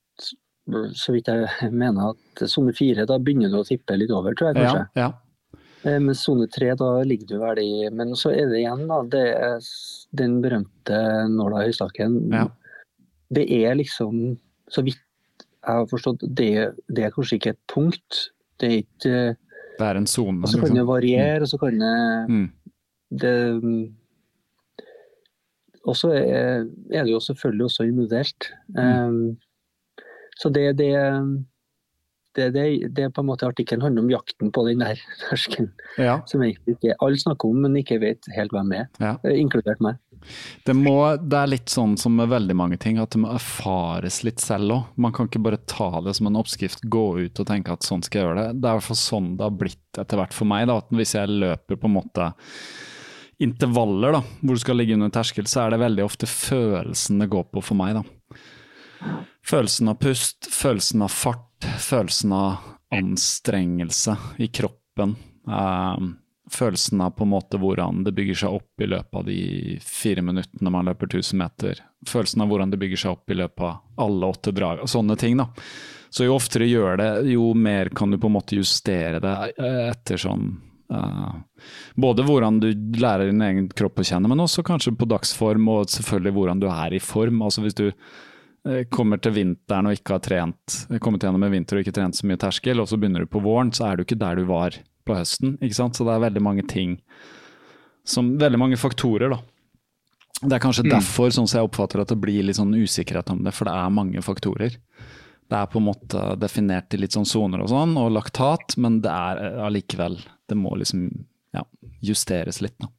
så vidt jeg mener at sone fire, da begynner du å tippe litt over, tror jeg kanskje. Ja, ja. Eh, Men sone tre, da ligger du vel i Men så er det igjen, da. Det er den berømte nåla i høystakken. Ja. Det er liksom, så vidt jeg har forstått, det, det er kanskje ikke et punkt. Det er ikke Det er en sone. Og så kan det liksom. variere, og så kan det Mm. det Og så er, er det jo selvfølgelig også individuelt. Um, så det, det, det, det, det på en måte artikkelen handler om jakten på den der terskelen, Ja, som egentlig ikke alle snakker om, men ikke vet helt hvem er, ja. eh, inkludert meg. Det, må, det er litt sånn som med veldig mange ting, at det må erfares litt selv òg. Man kan ikke bare ta det som en oppskrift, gå ut og tenke at sånn skal jeg gjøre det. Det er i hvert fall sånn det har blitt etter hvert for meg. Da, at hvis jeg løper på en måte intervaller da, hvor du skal ligge under terskel, så er det veldig ofte følelsen det går på for meg. da. Følelsen av pust, følelsen av fart, følelsen av anstrengelse i kroppen. Eh, følelsen av på en måte hvordan det bygger seg opp i løpet av de fire minuttene man løper 1000 meter. Følelsen av hvordan det bygger seg opp i løpet av alle åtte drag, og sånne ting. da. Så jo oftere du gjør det, jo mer kan du på en måte justere det eh, etter sånn uh, Både hvordan du lærer din egen kropp å kjenne, men også kanskje på dagsform, og selvfølgelig hvordan du er i form. Altså hvis du eh, kommer til vinteren og ikke har trent, kommet gjennom en vinter og ikke trent så mye terskel, og så begynner du på våren, så er du ikke der du var på høsten. ikke sant? Så det er veldig mange ting som Veldig mange faktorer, da. Det er kanskje derfor, sånn som jeg oppfatter at det blir litt sånn usikkerhet om det, for det er mange faktorer. Det er på en måte definert i litt sånn soner og sånn, og laktat, men det er eh, allikevel Det må liksom ja, justeres litt, da.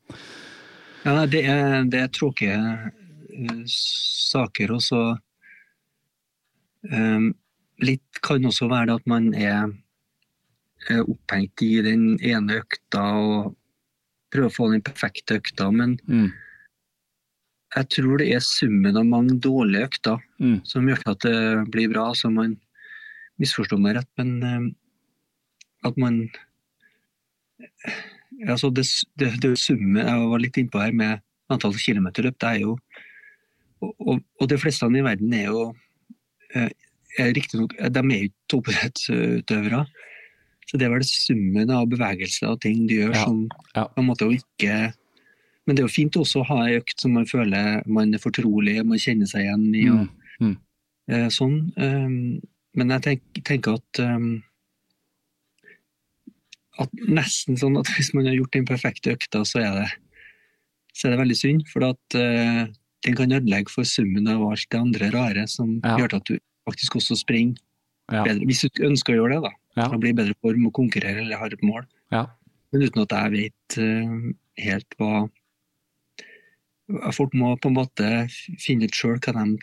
Ja, det, er, det er tråkige uh, saker, og så um, Litt kan også være det at man er opphengt i den ene økta og prøve å få den perfekte økta, men Mm. jeg tror det er summen av mange dårlige økter Mm. som gjør at det blir bra. Så man misforstår meg rett, men um, at man altså det, det, det summet jeg var litt innpå her med antall kilometerløp, det er jo og, og, og de fleste i verden er jo eh, er riktignok De er jo ikke toppidrettsutøvere. Så det er vel summen av bevegelser og ting du gjør Ja, som på en måte å ikke Men det er jo fint også å ha ei økt som man føler man er fortrolig, man kjenner seg igjen i. og Mm. Mm. eh, sånn. Um, men jeg tenk, tenker at um, at nesten sånn at hvis man har gjort den perfekte økta, så er det, så er det veldig synd. For at uh, den kan ødelegge for summen av alt det andre rare som Ja. gjør at du faktisk også springer Ja. bedre. Hvis du ønsker å gjøre det, da. Ja. For å bli i bedre form og konkurrere eller har et mål. Ja. Men uten at jeg vet uh, helt hva Folk må på en måte finne ut sjøl hva de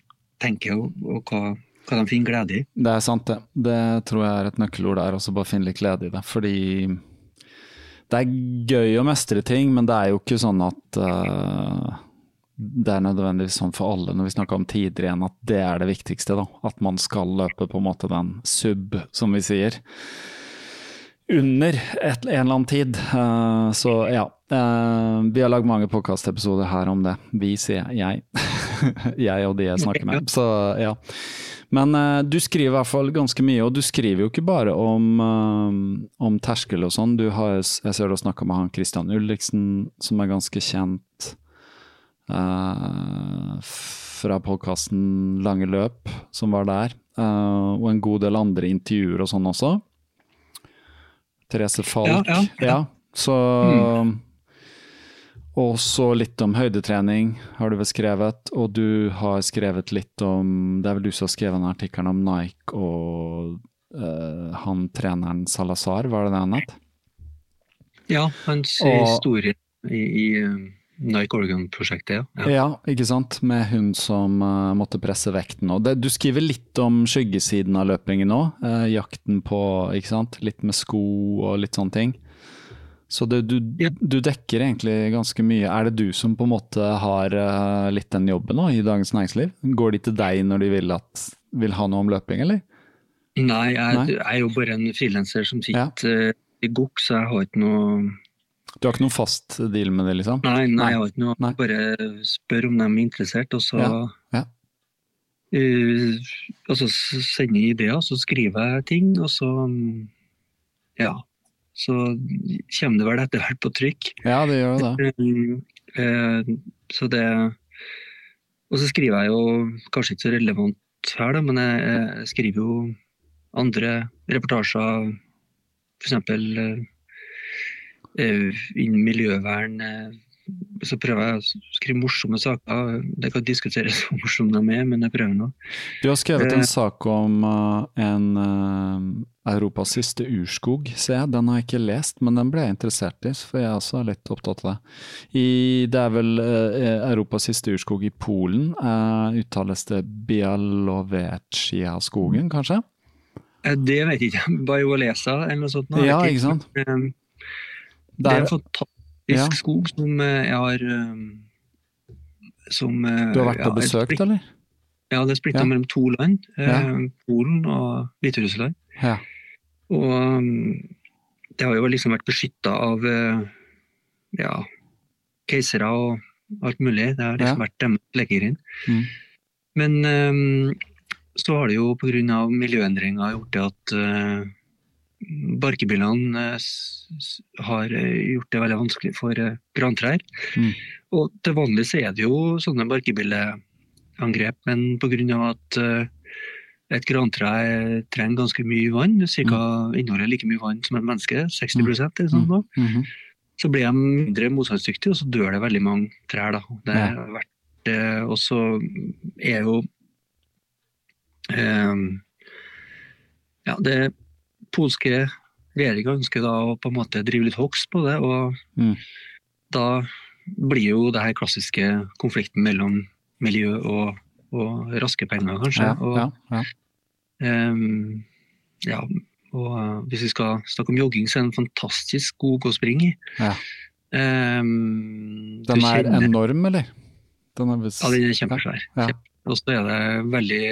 tenker, og, og hva, hva de finner glede i. Det er sant, det. Det tror jeg er et nøkkelord der, også bare finne litt glede i det. Fordi det er gøy å mestre ting, men det er jo ikke sånn at eh, det er nødvendigvis sånn for alle når vi snakker om tider igjen, at det er det viktigste. da. At man skal løpe på en måte den sub, som vi sier. Under et, en eller annen tid. Uh, så ja. Uh, vi har lagd mange podkastepisoder her om det. Vi, sier jeg. jeg og de jeg snakker med. Så ja. Men uh, du skriver i hvert fall ganske mye, og du skriver jo ikke bare om, om terskel og sånn. Du har, jeg ser du har snakka med han Christian Ulriksen, som er ganske kjent fra podkasten Lange løp, som var der. eh, og en god del andre intervjuer og sånn også. Therese Falk. Ja, ja, ja. så Og så litt om høydetrening har du vel skrevet, og du har skrevet litt om Det er vel du som har skrevet den artikkelen om Nike og uh, han treneren Salazar, var det det han het? Ja, hans Og- historie i, i eh, Nike Oregon-prosjektet, ja. Ja. ikke sant. Med hun som uh, måtte presse vekten. Og det, du skriver litt om skyggesiden av løpingen òg. jakten på, ikke sant. Litt med sko og litt sånne ting. Så det, du, Ja. du dekker egentlig ganske mye. Er det du som på en måte har uh, litt den jobben nå i Dagens Næringsliv? Går de til deg når de vil, at, vil ha noe om løping, eller? Nei, jeg, Nei. jeg er jo bare en frilanser som sitter eh, i GOK, så jeg har ikke noe Du har ikke noen fast deal med det, liksom? Nei, nei, jeg har ikke noe. Nei. Bare spør om de er interessert, og så Ja, ja. Uh, og så sender jeg ideer, så skriver jeg ting, og så mm, Ja. Så kommer det vel etter hvert på trykk. Ja, det gjør jo det. Uh, uh, så det Og så skriver jeg jo kanskje ikke så relevant her, da, men jeg, jeg skriver jo andre reportasjer, f.eks. Uh, innen miljøvern. eh, så prøver jeg å skrive morsomme saker. Det kan diskuteres hvor morsomme de er, men jeg prøver nå. Du har skrevet en Eh. sak om eh, en eh, Europas siste urskog, ser jeg. Den har jeg ikke lest, men den ble jeg interessert i, for jeg er litt opptatt av det. I, det er vel eh, Europas siste urskog i Polen. eh, uttales det Bialovecia-skogen, kanskje? Eh, Det vet jeg ikke. Bajolesa eller noe sånt. nå, Ja, ikke sant? Det er en fantastisk Ja. skog som eh, jeg har eh, Som eh, du har vært ja, og besøkt, splitt- eller? Ja, det er splitta mellom to land. Polen og Hviterussland. Ja. Og um, det har jo liksom vært beskytta av ja, keisere og alt mulig. Det har liksom vært deres legegrind. Mm. Men um, så har det jo pga. miljøendringer gjort det at barkebilene eh, har eh, gjort det veldig vanskelig for eh, grantrær. Mm. Og til vanlig så er det jo sånne barkebilleangrep, men pga. at eh, et grantre trenger ganske mye vann, ca. inneholder like mye vann som et menneske, 60% eller sånn nå, Mhm. så blir de mindre motstandsdyktige, og så dør det veldig mange trær. Da. Det Ja. verdt vært, eh, og så er jo eh, Ja, det polske regjeringa ønsker da å på en måte drive litt hogst på det, og Mm. da blir jo det her klassiske konflikten mellom miljø og, og raske penger, kanskje. Ja, og, ja, ja. um, ja, og eh, hvis vi skal snakke om jogging, så er det en fantastisk skog å springe i. Ja. Um, Den er kjenner- enorm, eller? Den er vis... Ja, den er kjempesvær. Ja. Og så er det veldig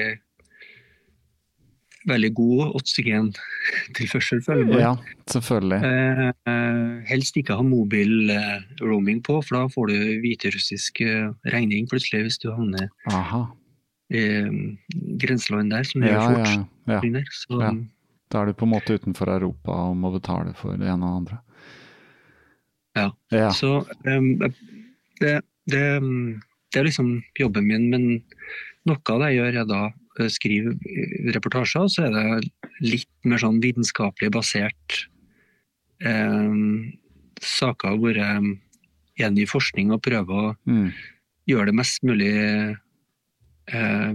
veldig god oksygentilførsel, føler jeg. Ja, selvfølgelig. Eh, eh, helst ikke ha mobil eh, roaming på, for da får du hviterussisk eh, regning plutselig hvis du havner Aha. i grenseland der, som det Ja, gjør fort. ja, ja. Der. Så, Ja. Da er du på en måte utenfor Europa og må betale for det ene og det andre. Ja. Ja. Så um, det, det, det er liksom jobben min, men noe av det jeg gjør, er da uh, skrive uh, reportasjer, så er det litt mer sånn vitenskapelig basert eh, saker hvor jeg i forskning og prøver å Mm. gjøre det mest mulig eh,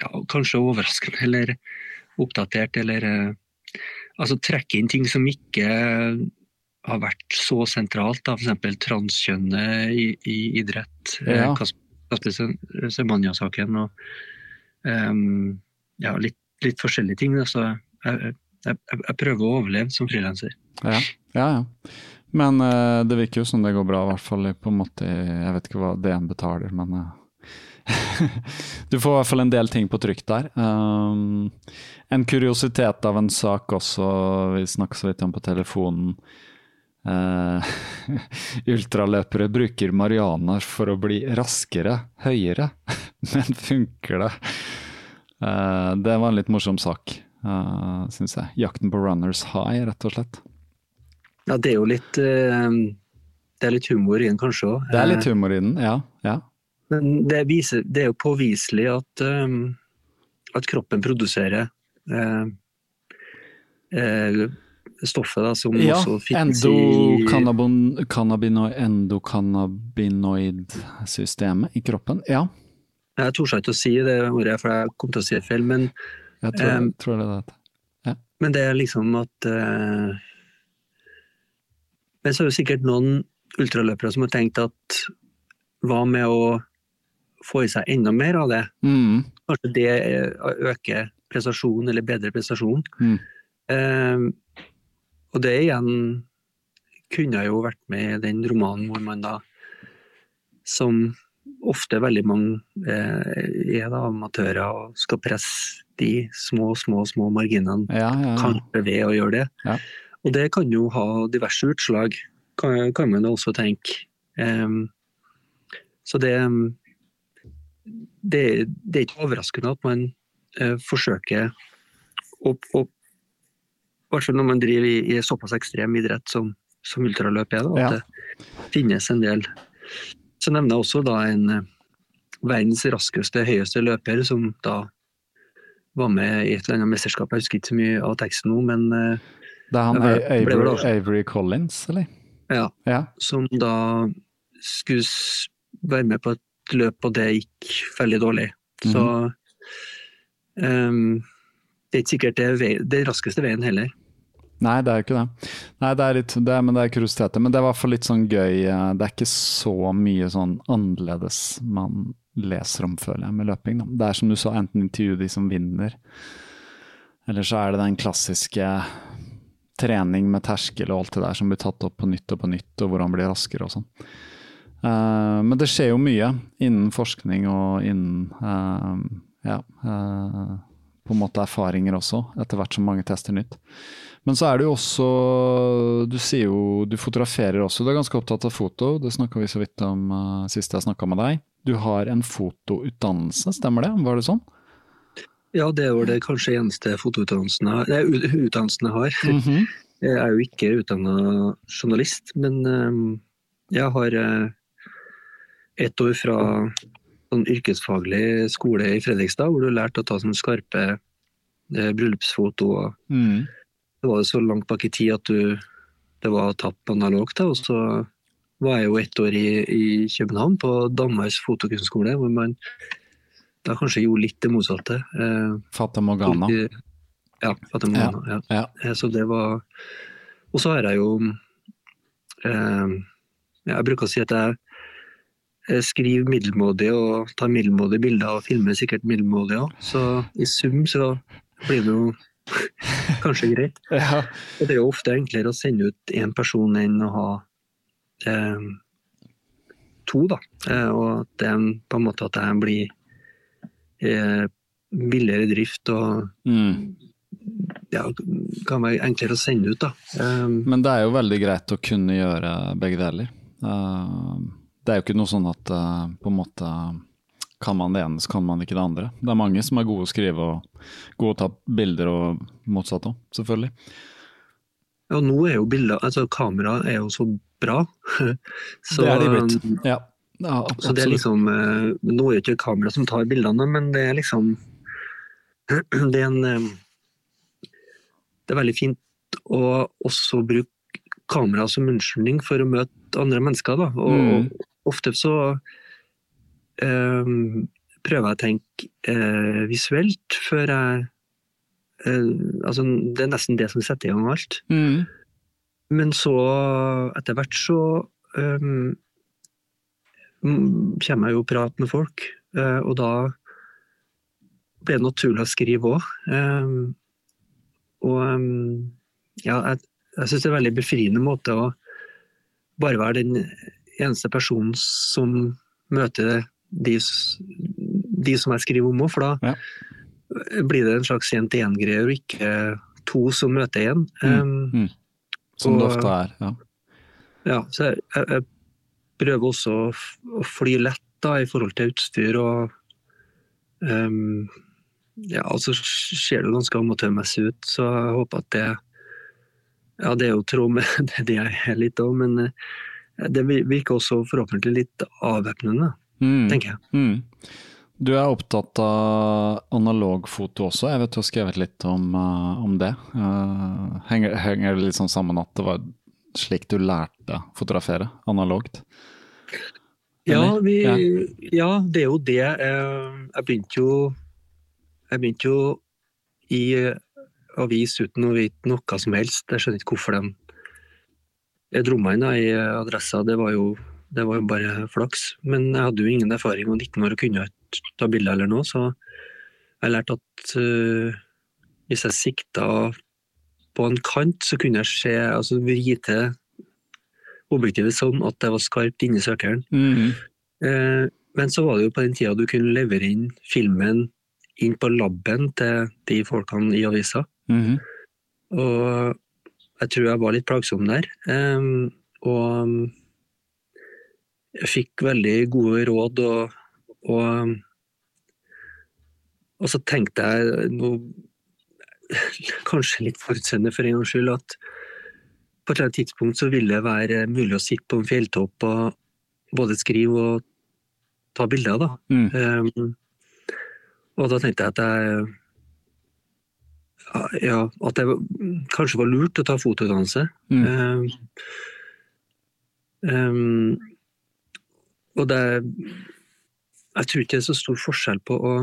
ja, kanskje overraskende eller oppdatert, eller eh, altså trekke inn ting som ikke har vært så sentralt, da, f.eks. transkjønnet i, i idrett. Ja. eh, Kasper-Semania-saken og ja, litt, litt forskjellige ting. Så jeg, jeg, jeg prøver å overleve som frilanser. Ja, ja. ja. Men uh, det virker jo som det går bra, i hvert fall på en måte Jeg vet ikke hva DN betaler, men uh, Du får i hvert fall en del ting på trykk der. Um, en kuriositet av en sak også, vi snakket så vidt om på telefonen. Eh, ultraløpere bruker marianer for å bli raskere, høyere. Men funker det? Eh, det var en litt morsom sak, uh, syns jeg. Jakten på runners high, rett og slett. Ja, det er jo litt eh, Det er litt humor i den, kanskje òg. Det er litt humor i den, ja. ja. Men det, viser, det er jo påviselig at, um, at kroppen produserer uh, eh, stoffet da, som Ja, også finnes i endokannabinoid-systemet i kroppen. Ja, Jeg torde ikke å si det ordet, for jeg kom til å si det feil, men, jeg tror, Um, tror det er det. men det er liksom at uh, Men så er det sikkert noen ultraløpere som har tenkt at hva med å få i seg enda mer av det? Mm, Kanskje det eh, øker prestasjon, eller bedre prestasjon. Mm. Eh, og det igjen kunne jo vært med i den romanen hvor man da, som ofte veldig mange eh, er da amatører og skal presse de små, små, små marginene, ja, ja, ja. kanskje ved å gjøre det. Ja. Og det kan jo ha diverse utslag, kan, kan man også tenke. Um, så det, det, det er ikke overraskende at man uh, forsøker å, å hvert fall når man driver i, i såpass ekstrem idrett som, som ultraløp er, da, at Ja. det finnes en del. Så nevner jeg også da en eh, verdens raskeste, høyeste løper som da var med i et eller annet mesterskap. Jeg husker ikke så mye av teksten nå, men eh, Det er han Det ble- ble Avery. Avery Collins, eller? ja, Ja. som da skulle være med på et løp, og det gikk veldig dårlig. Så ehm, det er ikke sikkert det er den raskeste veien heller. Nei, det er jo ikke det. Nei, det er litt, det men det er kuriositeter. Men det er i hvert fall litt sånn gøy. eh, Det er ikke så mye sånn annerledes man leser om, føler jeg, med løping. Da. Det er som du sa, enten intervju de som vinner, eller så er det den klassiske trening med terskel og alt det der som blir tatt opp på nytt og på nytt, og hvor han blir raskere og sånn. Uh, men det skjer jo mye innen forskning og innen uh, ja, uh, på en måte erfaringer også, etter hvert som mange tester nytt. Men så er det jo også Du sier jo du fotograferer også. Du er ganske opptatt av foto. Det snakka vi så vidt om uh, sist jeg snakka med deg. Du har en fotoutdannelse, stemmer det? Var det sånn? Ja, det jo det kanskje eneste fotoutdannelsen jeg har. Ut- utdannelsen jeg er jo ikke utdanna journalist, men ehm, jeg har uh, ett år fra sånn yrkesfaglig skole i Fredrikstad, hvor du lærte å ta sånn skarpe eh, bryllupsfoto. og Mm. Det var jo så langt bak i tid at du, det var tatt analogt. Og så var jeg jo ett år i, i København, på Danmarks fotokunstskole, hvor man da kanskje gjorde litt det motsatte. Eh, Fata Morgana. Ja, Fata Morgana. Ja. Ja. ja. Så det var Og så har jeg jo eh, Jeg bruker å si at jeg eh, skriver middelmådig og tar middelmådige bilder og filmer sikkert middelmådig òg. Så i sum så blir det jo kanskje greit. Ja. Og det er jo ofte enklere å sende ut én person enn å ha eh, to, da. Eh, og at det på en måte at det blir eh, billigere drift og Mm. ja, kan være enklere å sende ut, da. Eh, Men det er jo veldig greit å kunne gjøre begge deler. Uh, det er jo ikke noe sånn at uh, på en måte kan man det ene, så kan man ikke det andre. Det er mange som er gode å skrive og gode å ta bilder, og motsatt òg, selvfølgelig. Ja, nå er jo bilder Altså, kamera er jo så bra. så, det er de blitt. Ja, ja Så det er liksom eh, Nå er det ikke kamera som tar bildene, men det er liksom Det er en eh, Det er veldig fint å også bruke kamera som unnskyldning for å møte andre mennesker, da. Og Mm. ofte så prøver jeg å tenke eh, visuelt før jeg eh, Altså, det er nesten det som setter i gang alt. Mm. Men så, etter hvert så um, kommer jeg jo og prater med folk, eh, og da ble det naturlig å skrive òg. og um, ja, jeg, jeg syns det er en veldig befriende måte å bare være den eneste personen som møter de, de som jeg skriver om òg, for da Ja. blir det en slags én-til-én-greie, og ikke to som møter én. Mm, mm. Som det ofte er. ja. Ja, så jeg, jeg, prøver også å, fly lett da, i forhold til utstyr og um, Ja, altså ser det ganske amatørmessig ut, så jeg håper at det Ja, det er jo tråd med det det jeg er litt òg, men eh, det virker også forhåpentlig litt avvæpnende, Mm. tenker jeg. Mm. Du er opptatt av analogfoto også. Jeg vet du har skrevet litt om, uh, om det. Uh, henger, henger, det litt sånn sammen at det var slik du lærte å fotografere analogt? Ja, vi, ja. ja, det er jo det. Jeg begynte jo Jeg begynte jo i avis uten å vite noe som helst. Jeg skjønner ikke hvorfor de jeg dro meg inn i adressa. Det var, jo, det var jo bare flaks. Men jeg hadde jo ingen erfaring og 19 år og kunne ikke ta bilder eller noe, så jeg lærte at uh, hvis jeg sikta på en kant, så kunne jeg se, altså vri til objektivet sånn at det var skarpt inni søkeren. Mm -hmm. uh, men så var det jo på den tida du kunne levere inn filmen inn på laben til de folkene i avisa. Mm -hmm. Og jeg tror jeg var litt plagsom der. Um, og jeg fikk veldig gode råd, og, og, og så tenkte jeg noe, kanskje litt forutseende for en gangs skyld, at på et eller annet tidspunkt så ville det være mulig å sitte på en fjelltopp og både skrive og ta bilder. da. Mm. Um, og da tenkte jeg at jeg ja, at det kanskje var lurt å ta fotoutdannelse. Mm. Um, um, og det Jeg tror ikke det er så stor forskjell på å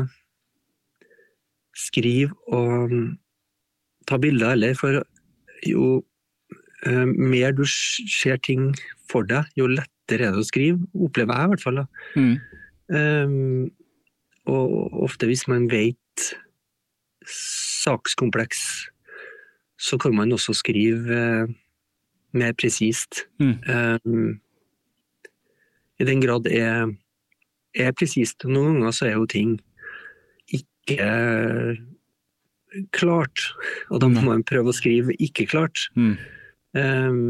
skrive og ta bilder heller, for jo um, mer du ser ting for deg, jo lettere er det å skrive, opplever jeg i hvert fall. Mm. Um, og ofte hvis man vet sakskompleks, så kan man også skrive eh, mer presist. Mm. Um, I den grad er, er presist. Noen ganger så er jo ting ikke klart, og da må man prøve å skrive ikke klart. Mm. Um,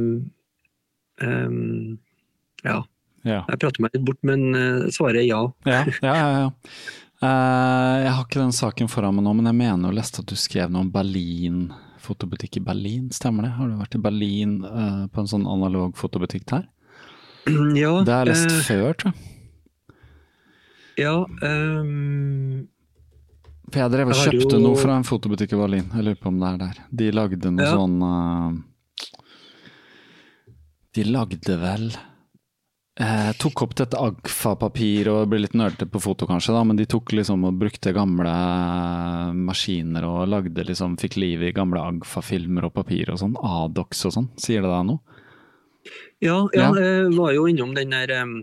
um, ja. ja. Jeg prater meg litt bort, men svaret er ja. ja, ja, ja, ja. Uh, jeg har ikke den saken foran meg nå, men jeg mener å leste at du skrev noe om Berlin, fotobutikk i Berlin, stemmer det? Har du vært i Berlin uh, på en sånn analog fotobutikk der? Ja. Det har jeg lest uh, før, tror jeg. Ja um, For jeg drev og kjøpte jo... noe fra en fotobutikk i Berlin, jeg lurer på om det er der. De lagde noe ja. sånn De lagde vel Eh, tok opp dette Agfa-papir og ble litt nerdete på foto, kanskje, da, men de tok liksom og brukte gamle eh, maskiner og lagde liksom, fikk liv i gamle Agfa-filmer og papir og sånn. Adox og sånn. Sier det deg noe? Ja, ja, jeg var jo innom den der um,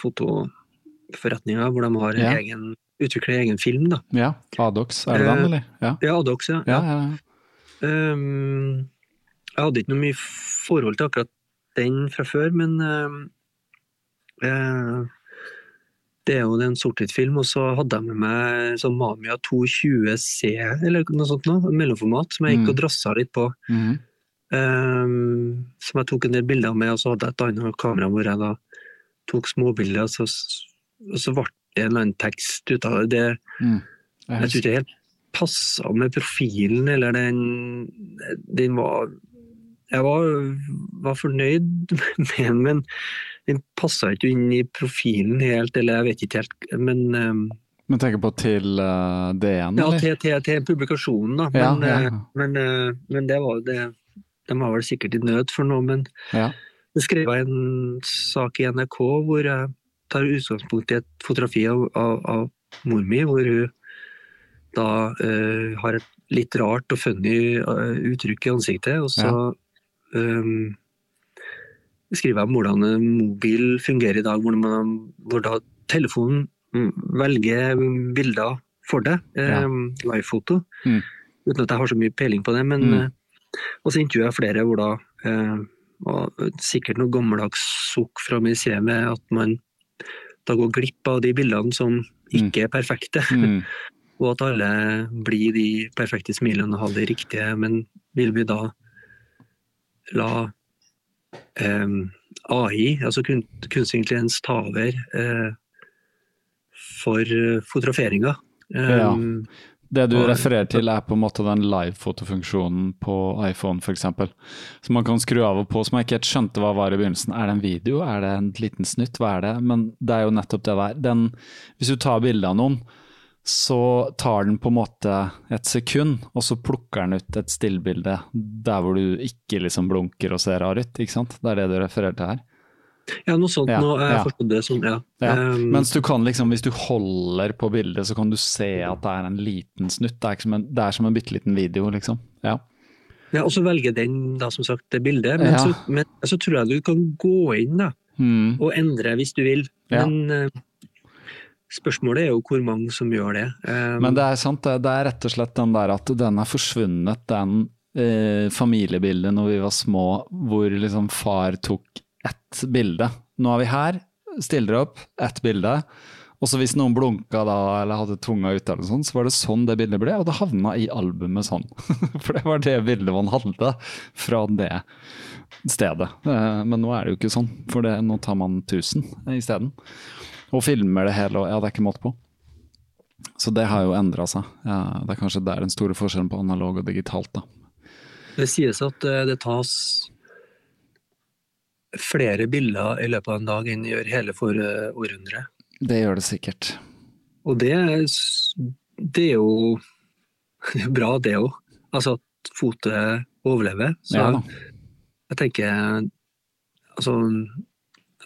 fotoforretninga hvor de har ja. egen, utvikler egen film, da. Ja, Adox, er det den, eller? Ja, ja Adox, ja. ja. Um, jeg hadde ikke noe mye forhold til akkurat den fra før, men um, uh, det er jo en sort-hvitt-film, og så hadde jeg med meg sånn Mamia 220C eller noe sånt noe, mellomformat, som jeg gikk og mm. drassa litt på. Mm. Um, som jeg tok en del bilder med, og så hadde jeg et annet kamera hvor jeg da tok småbilder, og så, og så ble det en eller annen tekst ut av det. Mm. Jeg, jeg tror ikke helt passa med profilen, eller den Den var Jeg var, var fornøyd med den, men den passa ikke inn i profilen helt, eller jeg vet ikke helt, men um, Men tenker på til uh, DN, ja, eller? Ja, til, til, til, publikasjonen, da. Men, ja, ja. Uh, men, uh, men, det var det De var vel sikkert i nød for noe, men ja. så skrev en sak i NRK hvor jeg tar utgangspunkt i et fotografi av, av, av mor mi, hvor hun da uh, har et litt rart og funny uttrykk i ansiktet, og så um, skriver jeg om hvordan mobil fungerer i dag, hvor, man, hvor da telefonen velger bilder for deg, ja. eh, livefoto, mm. uten at jeg har så mye peiling på det. men mm. Eh, Og så intervjuer jeg flere hvor da eh, sikkert noe gammeldags sukk fra museet med at man da går glipp av de bildene som mm. ikke er perfekte. Mm. og at alle blir de perfekte smilene og har det riktige, men vil vi da la eh, AI, altså kunstig intelligens, ta over eh, for fotograferinga? Um, ja. Det du refererer til er på en måte den live-fotofunksjonen på iPhone f.eks. Som man kan skru av og på, som jeg ikke helt skjønte hva var i begynnelsen. Er det en video, er det en liten snutt, hva er det? Men det er jo nettopp det der. Den, hvis du tar bilde av noen, så tar den på en måte et sekund, og så plukker den ut et stillbilde der hvor du ikke liksom blunker og ser rar ut. ikke sant? Det er det du refererer til her. Ja, noe sånt. Ja, nå har jeg ja. forstått det som ja. Ja. Um, Mens du kan liksom, hvis du holder på bildet, så kan du se at det er en liten snutt. Det er, som en, det er som en bitte liten video, liksom. Ja. ja, og så velger den da som sagt det bildet, men, så, men så tror jeg du kan gå inn da, Mm. og endre hvis du vil. Men eh, spørsmålet er jo hvor mange som gjør det. Um, Men det er sant, det, det er rett og slett den der at den er forsvunnet, den eh, familiebildet når vi var små, hvor liksom far tok ett bilde. Nå er vi her, stiller opp, ett bilde. Og så hvis noen blunka da, eller hadde tunga ute, eller sånn, så var det sånn det bildet ble, og det havna i albumet sånn. For det var det bildet man hadde fra det stedet. Eh, Men nå er det jo ikke sånn, for det, nå tar man 1000 isteden. Og filmer det hele, og ja, det er ikke måte på. Så det har jo endra seg. Ja, det er kanskje der den store forskjellen på analog og digitalt, da. Det sies at eh, det tas flere bilder i løpet av en dag enn gjør hele for eh, århundret. Det gjør det sikkert. Og det, det er jo bra, det òg. Altså at fotet overlever. Så Ja jeg tenker Altså,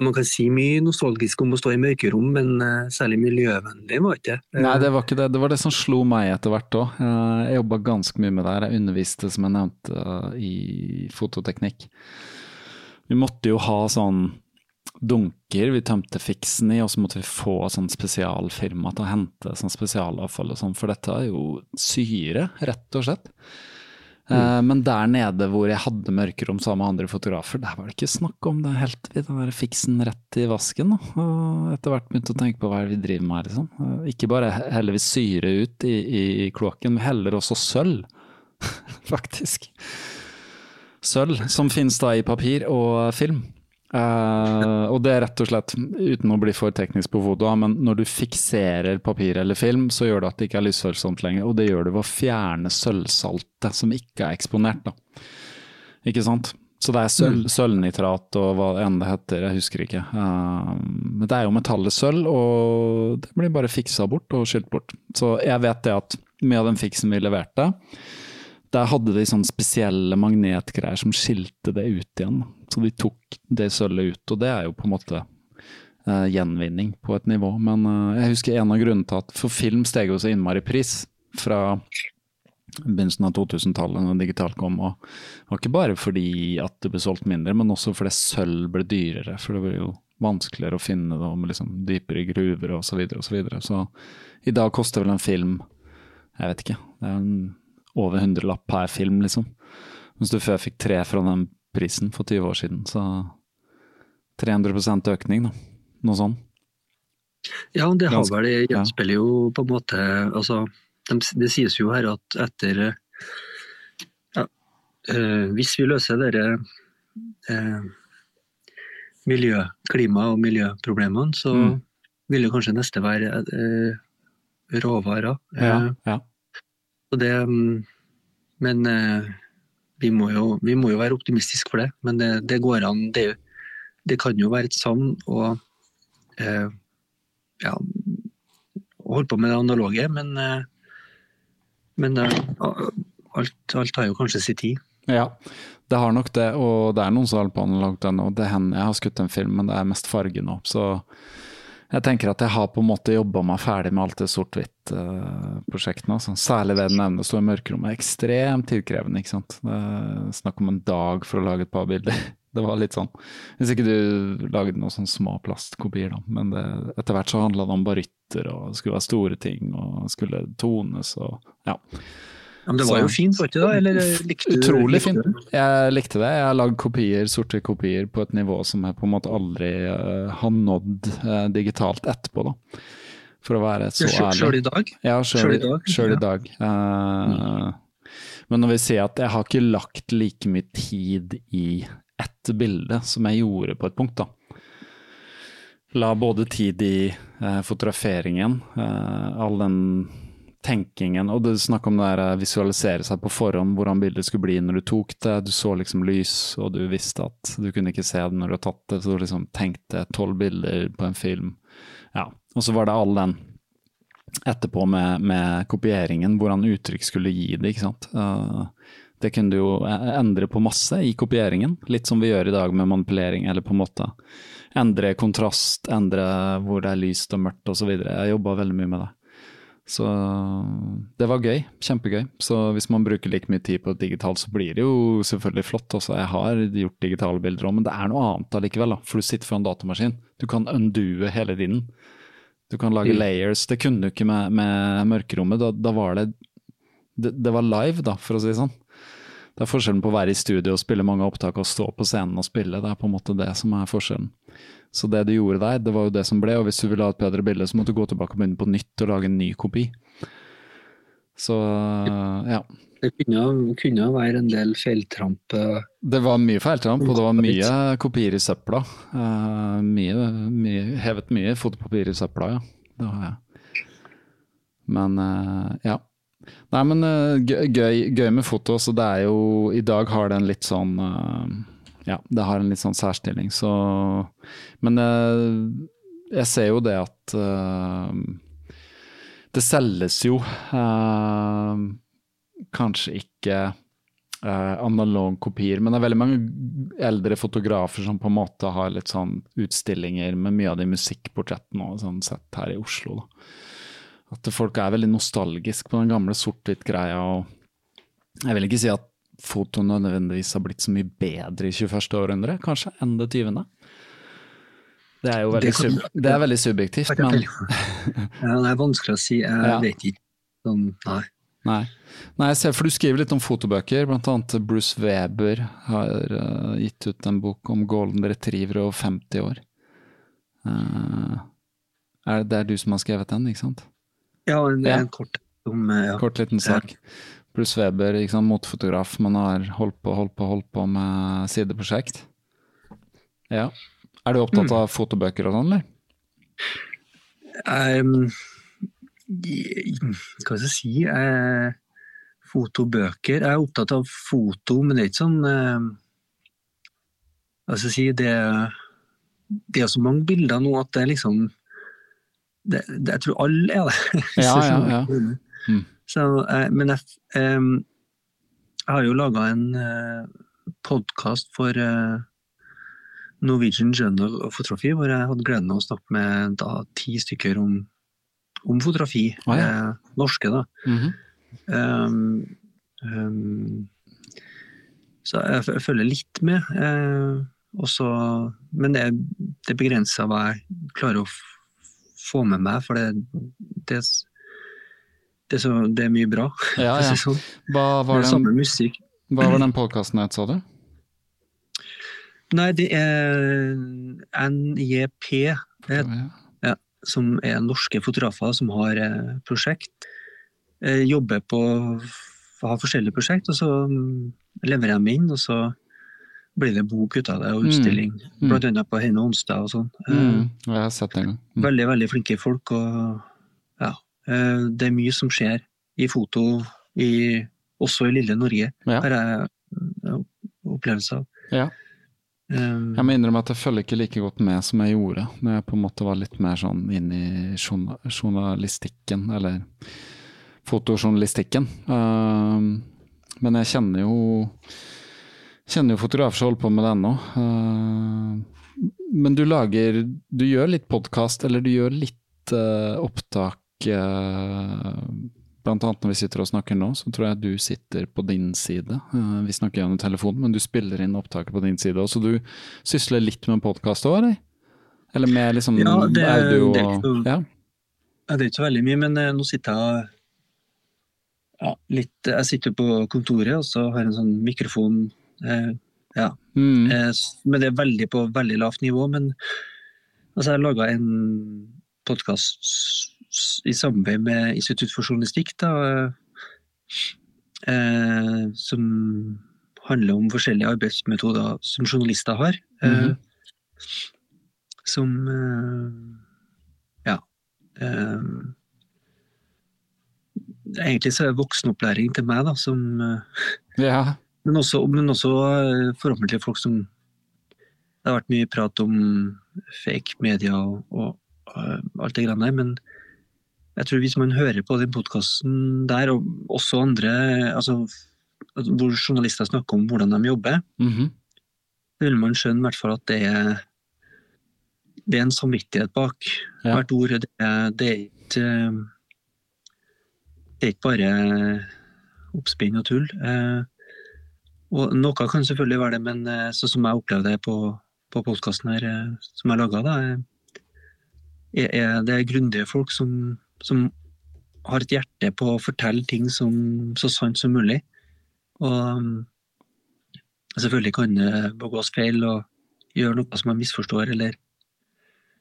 man kan si mye nostalgisk om å stå i mørkerom, men eh, særlig miljøvennlig var ikke det. Nei, det var ikke det. Det var det som slo meg etter hvert òg. Jeg jobba ganske mye med det her. Jeg underviste, som jeg nevnte, i fototeknikk. Vi måtte jo ha sånn dunker vi tømte fiksen i, og så måtte vi få sånn spesialfirma til å hente sånn spesialavfall og sånn, for dette er jo syre, rett og slett. Eh, Men der nede hvor jeg hadde mørkerom sammen med andre fotografer, der var det ikke snakk om det. Helt vi den der fiksen rett i vasken. Da. Og etter hvert begynte å tenke på hva vi driver med her, liksom. Eh, Ikke bare he- heller vi syre ut i, i kloakken, vi heller også sølv, faktisk. Sølv, som finnes da i papir og film. Uh, og det er rett og slett, uten å bli for teknisk på foto, men når du fikserer papir eller film, så gjør det at det ikke er lysfølsomt lenger, og det gjør du ved å fjerne sølvsaltet som ikke er eksponert. da. Ikke sant? Så det er sølv, sølvnitrat og hva enn det heter, jeg husker ikke. Uh, men det er jo metallet sølv, og det blir bare fiksa bort og skylt bort. Så jeg vet det at mye av den fiksen vi leverte, der hadde de sånne spesielle magnetgreier som skilte det ut igjen. Så de tok det sølvet ut, og det er jo på en måte uh, gjenvinning på et nivå. Men uh, jeg husker en av grunnene til at For film steg jo så innmari pris fra begynnelsen av 2000-tallet når digitalt kom. Og det ikke bare fordi at det ble solgt mindre, men også fordi sølv ble dyrere. For det ble jo vanskeligere å finne det med liksom dypere gruver osv. Så, videre, og så, videre. så i dag koster vel en film jeg vet ikke, det er en over hundrelapp per film, liksom. Mens du før fikk tre fra den prisen for 20 år siden, så 300 økning, da. Noe sånn. Ja, det har vel det gjenspeiler jo på en måte altså, de, Det sies jo her at etter ja, øh, Hvis vi løser dere øh, miljø, klima- og miljøproblemene, så Mm. vil det kanskje neste være øh, råvarer. Ja, Eh, ja. Og det, mm, men eh, vi, må jo, vi må jo være optimistiske for det. Men det, det går an. Det, det kan jo være et savn å eh, ja, holde på med det analoge, men, eh, men eh, alt, alt har jo kanskje sin tid. Ja, det har nok det, og det er noen som holder på analogt ennå. Det hender jeg har skutt en film, men det er mest farge nå. Så jeg tenker at jeg har på en måte jobba meg ferdig med alt det sort-hvitt-prosjektene. altså. Særlig det den nevner, å stå i mørkerommet. er Ekstremt tidkrevende, ikke sant. Det er snakk om en dag for å lage et par bilder. Det var litt sånn. Hvis ikke du lagde noen sånne små plastkopier, da. Men det, etter hvert så handla det om barytter, og det skulle være store ting, og skulle tones og ja. Men det var Så- jo fint, var det ikke det? Eller eh, likte Utrolig likte fint. Jeg likte det. Jeg har lagd kopier, sorte kopier på et nivå som jeg på en måte aldri uh, har nådd uh, digitalt etterpå, da. For å være så ærlig. Sjøl i dag? Ja, sjøl i dag, Selv i dag. Uh, mm. Men når vi sier at jeg har ikke lagt like mye tid i ett bilde som jeg gjorde på et punkt, da. La både tid i eh, fotograferingen, eh, all den tenkingen, og det snakk om det der eh, visualisere seg på forhånd hvordan bildet skulle bli når du tok det. Du så liksom lys, og du visste at du kunne ikke se det når du har tatt det, så du liksom tenkte tolv bilder på en film. Ja, og så var det all den etterpå med, med, kopieringen, hvordan uttrykk skulle gi det. ikke sant? Uh, det kunne du jo e-, endre på masse i kopieringen, litt som vi gjør i dag med manipulering, eller på en måte endre kontrast, endre hvor det er lyst og mørkt osv. Jeg jobba veldig mye med det. Så det var gøy. Kjempegøy. Så hvis man bruker like mye tid på digitalt, så blir det jo selvfølgelig flott. Også. Jeg har gjort digitale bilder òg, men det er noe annet allikevel. Da. For du sitter foran datamaskin. Du kan undue hele tiden. Du kan lage mm. layers. Det kunne du ikke med, med mørkerommet. Da, da var det, det, det var live, da, for å si det sånn. Det er forskjellen på å være i studio og spille mange opptak og stå på scenen og spille. Det er på en måte det som er forskjellen. Så det du gjorde der, det var jo det som ble, og hvis du ville ha et bedre bilde, så måtte du gå tilbake og begynne på nytt og lage en ny kopi. Så ja. Det kunne, kunne være en del feiltramp? Det var mye feiltramp, og det var mye kopier i søpla. Uh, mye, mye, hevet mye fotopapir i søpla, ja. Det har jeg. Men uh, ja. Nei, men uh, gøy, gøy, med foto. Så det er jo I dag har det en litt sånn Ja, det har en litt sånn særstilling, så Men jeg ser jo det at det selges jo kanskje ikke uh, analog kopier, men det er veldig mange eldre fotografer som på en måte har litt sånn utstillinger med mye av de musikkportrettene og sånn sett her i Oslo. Da. At folk er veldig nostalgisk på den gamle sort-hvitt-greia. og Jeg vil ikke si at foto nødvendigvis har blitt så mye bedre i 21. århundre, kanskje, enn det 20. Det er jo veldig, det kan, sub, det er veldig subjektivt, men ja, Det er vanskelig å si. Jeg ja. vet ikke. Sånn, nei. Nei. nei. jeg for du skriver litt om fotobøker. Blant annet Bruce Weber har uh, gitt ut en bok om golden retriever og 50 år. Uh, er det, det er du som har skrevet den, ikke sant? Ja, det er en kort om, uh, ja. Kort liten sak. Pluss Weber, liksom, motfotograf. Man har holdt på, holdt på, holdt på med sideprosjekt. Ja. Er du opptatt mm. av fotobøker og sånn, eller? Um, hva skal jeg si uh, Fotobøker Jeg er opptatt av foto, men det er ikke sånn uh, Hva skal jeg si det, det er så mange bilder nå at det er liksom det, det, Jeg tror alle er det. Ja, ja, ja. Mm. Så, uh, men jeg, um, jeg har jo laga en uh, podkast for uh, Norwegian Journal of Photography, hvor jeg hadde gleden av å snakke med da, ti stykker om, om fotografi. Ah, ja. eh, norske, da. Mm -hmm. um, um, så jeg, jeg, følger litt med. Eh, også, men det, det begrenser hva jeg klarer å få med meg, for det, det, det, er, så, det er mye bra. Ja, ja. sånn. Hva var den, hva var den podkasten het, sa du? Nei, det er NJP, det, ja, som er norske fotografer som har eh, prosjekt. Eh, jobber på har forskjellige prosjekt, og så mm, leverer de inn, og så blir det bok ut av det, og mm. utstilling. Mm. Blant annet på Heine onsdag og sånn. Mm. Jeg har sett det. Mm. Veldig, veldig flinke folk, og ja. Det er mye som skjer i foto, i, også i lille Norge. Ja. er jeg opplevelse av. Ja. Um, jeg må innrømme at jeg følger ikke like godt med som jeg gjorde når jeg på en måte var litt mer sånn inn i journalistikken, eller fotojournalistikken. Men jeg kjenner jo kjenner jo fotografer som holder på med den nå. Uh, men du lager Du gjør litt podkast, eller du gjør litt uh, opptak uh, Blant annet når vi sitter og snakker nå, så tror jeg du sitter på din side. Eh, vi snakker gjennom telefonen, men du spiller inn opptaket på din side òg. Så du sysler litt med podkast òg, eller? Eller med liksom ja, det, audio det er ikke, ja? ja, det er ikke så veldig mye, men nå sitter jeg ja, litt Jeg sitter på kontoret og så har jeg en sånn mikrofon. Uh, ja. Mm. Uh, men det er veldig på veldig lavt nivå. Men altså, jeg laga en podkast i samarbeid med Institutt for journalistikk, da, eh, som handler om forskjellige arbeidsmetoder som journalister har. Mm -hmm. som eh, ja eh, Egentlig så er voksenopplæring til meg, da, som eh, ja. Men, også, men også eh, forhåpentlig folk som Det har vært mye prat om fake media og, og alt det greiene der, men jeg tror hvis man hører på den podkasten der, og også andre altså, hvor journalister snakker om hvordan de jobber, Mhm. så vil man skjønne i hvert fall at det er, det er en samvittighet bak Ja. hvert ord. Det er, det er ikke eh, det er ikke bare oppspinn og tull. Eh, og noe kan selvfølgelig være det, men eh, sånn som jeg opplevde det på, på podkasten her, eh, som jeg laga, da, er, er det grundige folk som, som har et hjerte på å fortelle ting som, så sant som mulig. Og um, selvfølgelig kan det begås feil og gjøre noe som jeg misforstår, eller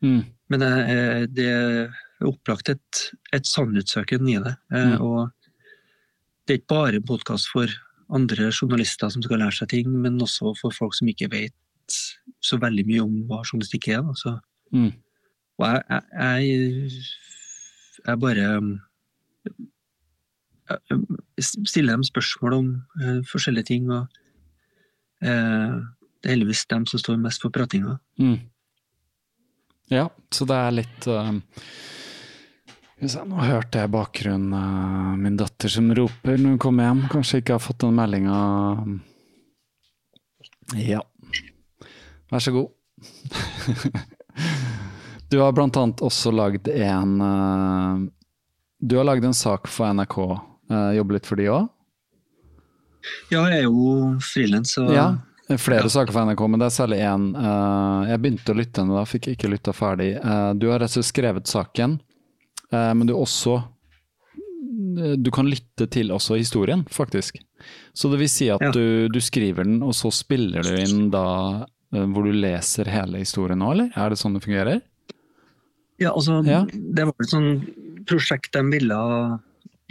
Mm. Men eh, det er opplagt et, et sannhetssøken i det. Eh, Mm. Og det er ikke bare en podkast for andre journalister som skal lære seg ting, men også for folk som ikke vet så veldig mye om hva journalistikk er. Altså. Mm. og jeg, jeg, jeg, bare jeg stiller dem spørsmål om uh, forskjellige ting, og uh, det er heldigvis dem som står mest for pratinga. Mm. Ja, så det er litt uh, nå hørte jeg i bakgrunnen uh, min datter som roper når hun kommer hjem. Kanskje ikke har fått den meldinga. Ja. Vær så god. du har blant annet også lagd en uh, Du har lagd en sak for NRK. Uh, jobber litt for de òg? Ja, jeg er jo frilans, Og... Ja, flere Ja. saker for NRK, men det er særlig én. jeg begynte å lytte henne da, fikk ikke lytta ferdig. Eh, du har rett og slett skrevet saken, eh, men du også Du kan lytte til også historien, faktisk. Så det vil si at Ja. du, du skriver den, og så spiller du inn da eh, hvor du leser hele historien nå, eller? Er det sånn det fungerer? Ja, altså, Ja. det var et sånn prosjekt de ville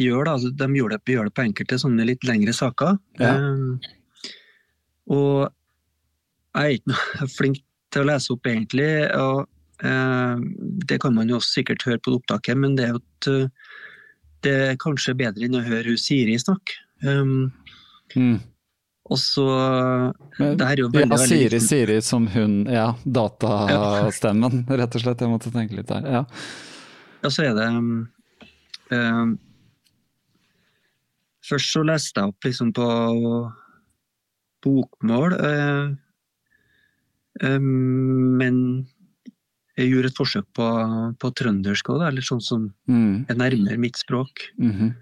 gjøre. Da. Altså, De gjorde det, gjør det på enkelte sånne litt lengre saker. Ja. Um, og jeg er ikke flink til å lese opp, egentlig. og Det kan man jo også sikkert høre på opptaket, men det er jo et, uh, det er kanskje bedre enn å høre hun Siri snakke. Um, Mm. og så Det her er jo veldig, ja, Siri, veldig Siri som hun Ja, datastemmen, rett og slett. Jeg måtte tenke litt der. Ja. Ja, så er det um, um, Først så leste jeg opp liksom på bokmål, uh, um, men jeg gjorde et forsøk på, på trøndersk òg, eller sånn som Mm. er nærmere mitt språk. mhm.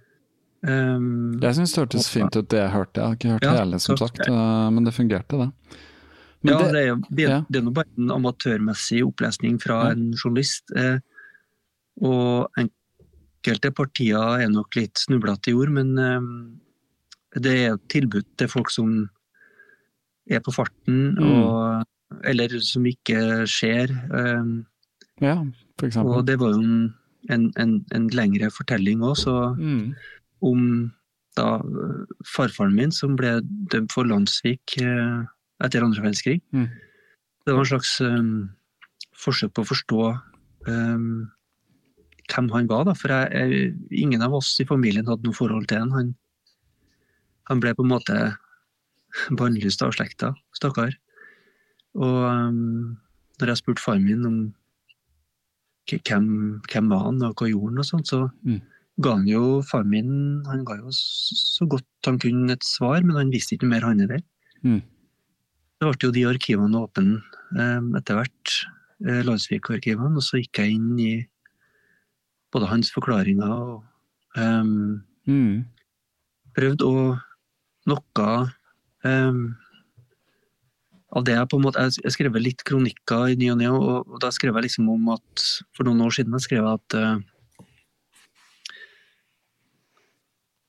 Um, Jeg syns det hørtes fint ut, det jeg hørte. Jeg har ikke hørt Ja, hele, som sagt, eh, men det fungerte, det. Men ja, det- det, er, det, ja. det er nå bare en amatørmessig opplesning fra Ja. en journalist. Eh, og enkelte partier er nok litt snublete i ord, men eh, det er et tilbud til folk som er på farten, Mm. og, eller som ikke ser. Eh, Ja, for eksempel. og det var jo en, en, en, en lengre fortelling òg, Mm. om da eh, farfaren min som ble dømt for landssvik eh, etter andre verdenskrig. Mm. Det var en slags um, forsøk på å forstå um, hvem han var. Da. For jeg, jeg, ingen av oss i familien hadde noe forhold til han. Han, han ble på en måte bannlyst av slekta, stakkar. Og um, når jeg spurte faren min om hvem, hvem var han og hva gjorde han, og sånt, så Mm. ga han jo faren min han ga jo så godt han kunne et svar, men han visste ikke mer, han heller. Mm. Det ble jo de arkivene åpne um, etter hvert, eh, Landsvik-arkivene, og så gikk jeg inn i både hans forklaringer og um, Mm. prøvde å noe eh, av det jeg på en måte Jeg jeg skrev litt kronikker i ny og ne, og, da skrev jeg liksom om at For noen år siden jeg skrev jeg at uh,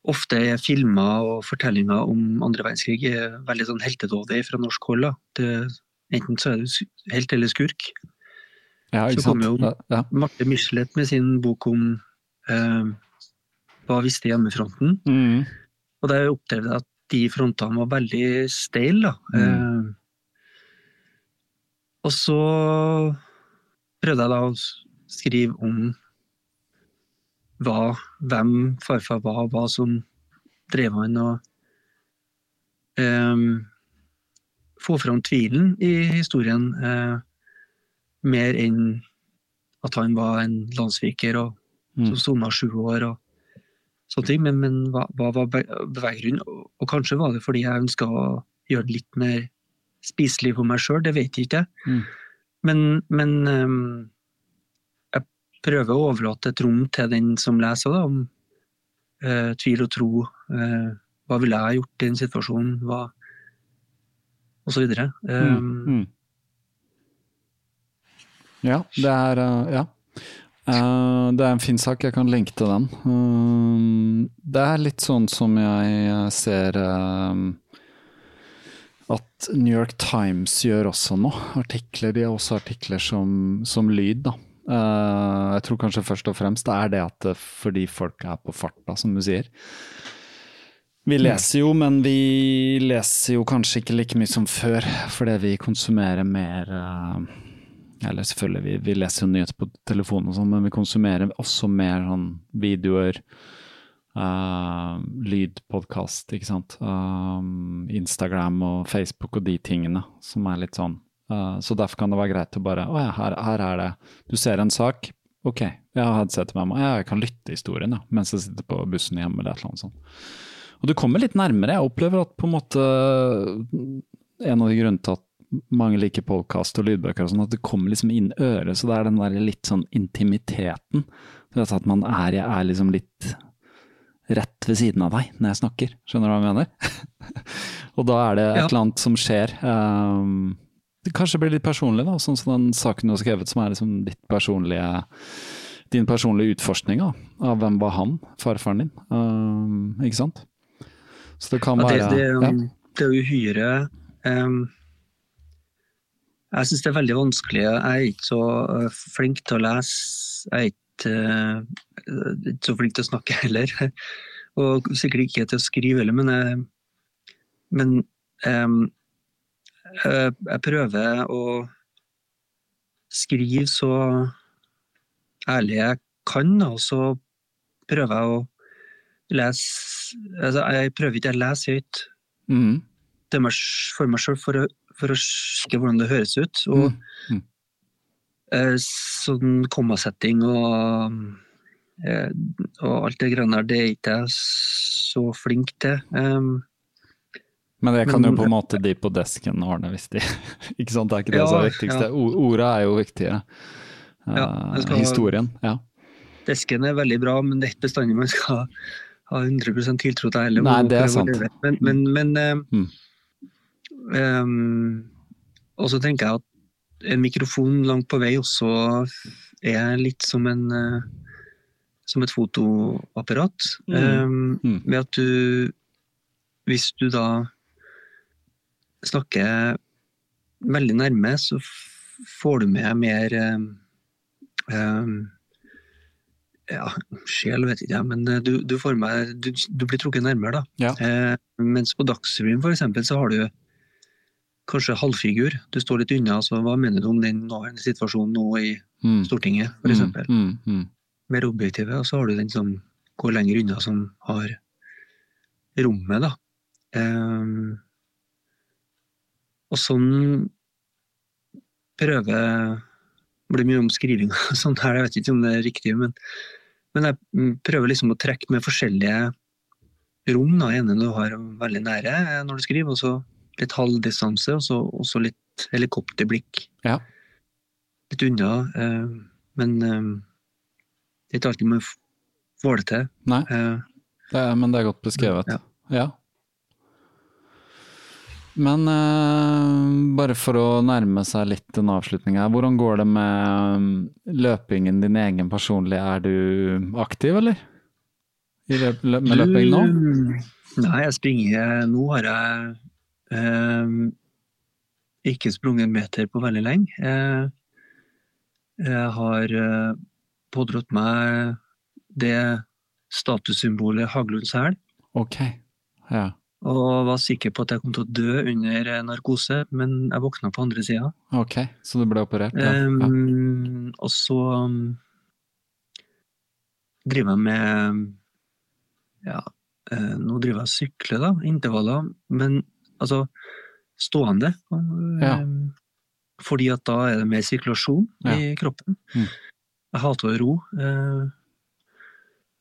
ofte er filmer og fortellinger om andre verdenskrig eh, veldig sånn heltedådig fra norsk hold. Da. Det, enten så er du helt eller skurk. Ja, Så kom jo- Ja, ja. Marte Michelet med sin bok om uh, Hva visste hjemmefronten? Mm. Og der opplevde jeg at de frontene var veldig steile. Mm. Og så prøvde jeg da å skrive om hva, hvem farfar var, hva som drev han, og um, få fram tvilen i historien. uh, mer enn at han var en landssviker og Mm. som sona sju år og sånne ting. Men, men hva, hva var be- beveggrunnen? Og, og kanskje var det fordi jeg ønska å gjøre det litt mer spiselig for meg sjøl, det vet jeg ikke. Mm. Men, men um, jeg prøver å overlate et rom til den som leser, da, om uh, tvil og tro. Uh, hva ville jeg gjort i den situasjonen? Hva, og så videre. Um, Mm. Ja, det er uh, Ja. Uh, det er en fin sak, jeg kan lenke til den. Uh, det er litt sånn som jeg ser eh, at New York Times gjør også nå. Artikler, De har også artikler som, som lyd, da. Uh, jeg tror kanskje først og fremst det er det at det, fordi folk er på farta, som du sier. Vi leser jo, men vi leser jo kanskje ikke like mye som før, fordi vi konsumerer mer uh, Eller selvfølgelig, vi, vi leser jo nyheter på telefonen og sånn, men vi konsumerer også mer sånn videoer, uh, lydpodkast, ikke sant. Um, Instagram og Facebook og de tingene som er litt sånn. Uh, så derfor kan det være greit å bare Å ja, her, her er det Du ser en sak. Ok, jeg har headsetet med meg. Ja, jeg kan lytte historien ja, mens jeg sitter på bussen hjemme eller et eller annet sånt. Og du kommer litt nærmere. Jeg opplever at på en måte En av de grunnene til at mange liker podkast og lydbøker, og sånn, at det kommer liksom inn øret. Så det er den der litt sånn intimiteten. At man er, jeg er liksom litt rett ved siden av deg når jeg snakker. Skjønner du hva jeg mener? og da er det et Ja. eller annet som skjer. Um, det kanskje blir litt personlig, da, sånn som den saken du har skrevet, som er liksom ditt personlige din personlige utforskning da, av hvem var han, farfaren din. Um, ikke sant? Så det kan Ja, det, være det, ja. det uhyre um, Jeg syns det er veldig vanskelig. Jeg er ikke så uh, flink til å lese. Jeg er ikke, ikke så flink til å snakke heller. Og sikkert ikke til å skrive heller, men, jeg, men um, jeg, jeg prøver å skrive så ærlig jeg kan, og så prøver jeg å lese altså, Jeg prøver ikke å lese høyt mm. for meg sjøl for, for å sjekke hvordan det høres ut. Og Mm. Eh, sånn kommasetting og, eh, og alt det grønne der, det er ikke jeg så flink til. Um, Men det kan Men- jo på en måte de på desken ordne hvis de Ikke sant, det er ikke det Ja, som er viktigste. ja. Orda er jo viktigere. Ja, Eh, skal- Historien, ja. desken er veldig bra, men det er ikke bestandig man skal ha 100 tiltro til heller. Nei, det er sant. Men, men, men um, Mm. um, Og så tenker jeg at en mikrofon langt på vei også er litt som en eh, som et fotoapparat. Mm. Um, Mm. Ved at du Hvis du da snakker veldig nærme, så får du med mer um, ja, sjel vet ikke jeg, men eh, du, du, får med, du, du blir trukket nærmere, da. Ja. Uh, mens på Dagsrevyen for eksempel, så har du kanskje halvfigur. Du står litt unna, så hva mener du om den nåværende situasjonen nå i Mm. Stortinget, eksempel? Mm, mm, mm. Mer objektive. Og så har du den som går lenger unna, som har rommet, da. Um, og sånn prøver Det blir mye om skriving og sånn her, jeg vet ikke om det er riktig, men, men jeg mm, prøver liksom å trekke med forskjellige rom. da, ene du har veldig nære når du skriver, og så litt halvdistanse og så også litt helikopterblikk. Ja. Litt unna. Eh, men eh, det er ikke alltid man får det til. Nei, Eh, det er, men det er godt beskrevet. Ja. Ja. Men eh, bare for å nærme seg litt en avslutning her, hvordan går det med mm, løpingen din egen personlig? Er du aktiv, eller? I løp, løp, med løping nå? Nei, jeg springer Nå har jeg eh, ikke sprunget en meter på veldig lenge. Eh, jeg har eh, pådratt meg det statussymbolet Haglunds hæl, Okay. Ja. og var sikker på at jeg kom til å dø under eh, narkose, men jeg våkna på andre sida. Ok, så du ble operert? Ja. ja. Um, og så um, driver jeg med Ja, eh, nå driver jeg og sykler, da. Intervaller. Men altså stående. Um, Ja. Fordi at da er det mer sirkulasjon Ja. i kroppen. Mm. Jeg hater å ro. eh,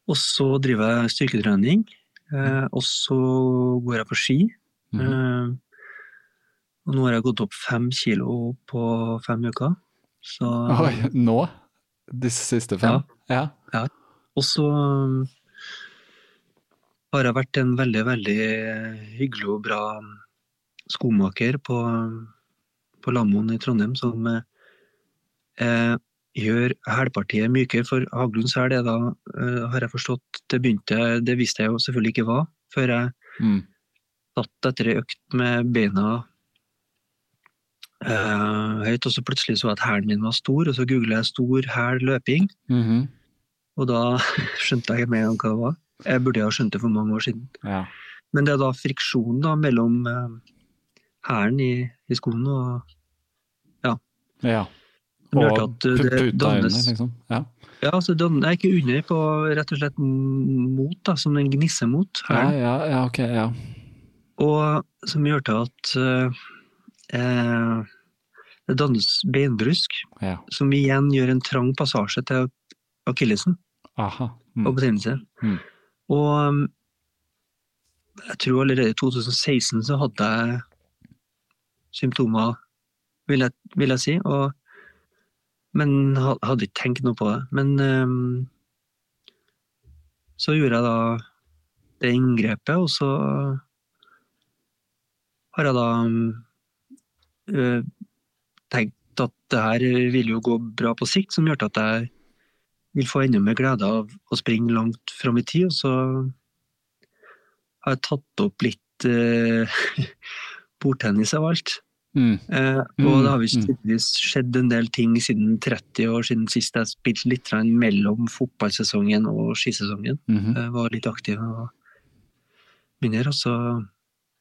Og så driver jeg styrketrening. Eh, og så går jeg på ski. Eh, og nå har jeg gått opp fem kilo på fem uker. Så, Oi, nå? De siste fem? Ja. og så har jeg vært en veldig, veldig hyggelig og bra skomaker på, på Lammoen i Trondheim, som eh, gjør hælpartiet mykere. For Haglunds hæl er da, eh, har jeg forstått, det begynte, det visste jeg jo selvfølgelig ikke hva, før jeg Mm. satt etter ei økt med beina eh, høyt, og så plutselig så jeg at hælen min var stor, og så googlet jeg stor hæl løping, Mhm. og da skjønte jeg med en gang hva det var. Jeg burde ha skjønt det for mange år siden. ja. Men det er da friksjonen da mellom eh, hælen i, i skoen og ja. ja. Og puta under, liksom. Ja. Ja, altså dan- er ikke under, på rett og slett mot, da, som den gnisser mot Ja, hælen. ja, ja, ok, ja. Og som gjør til at eh, eh, det dannes beinbrusk, ja. som igjen gjør en trang passasje til akillesen Mm. og betennelse. Mm. Og um, jeg tror allerede i 2016 så hadde jeg symptomer, vil jeg, vil jeg si. Og, men ha- hadde ikke tenkt noe på det. Men um, så gjorde jeg da det inngrepet, og så har jeg da øh, tenkt at det her vil jo gå bra på sikt, som gjør at jeg vil få enda mer glede av å springe langt fram i tid. Og så har jeg tatt opp litt eh, bordtennis av alt. Mm. Eh, Mm, og det har visst mm. skjedd en del ting siden 30 år siden sist jeg spilte litt mellom fotballsesongen og skisesongen. Mhm. Jeg var litt aktiv og mindre, og så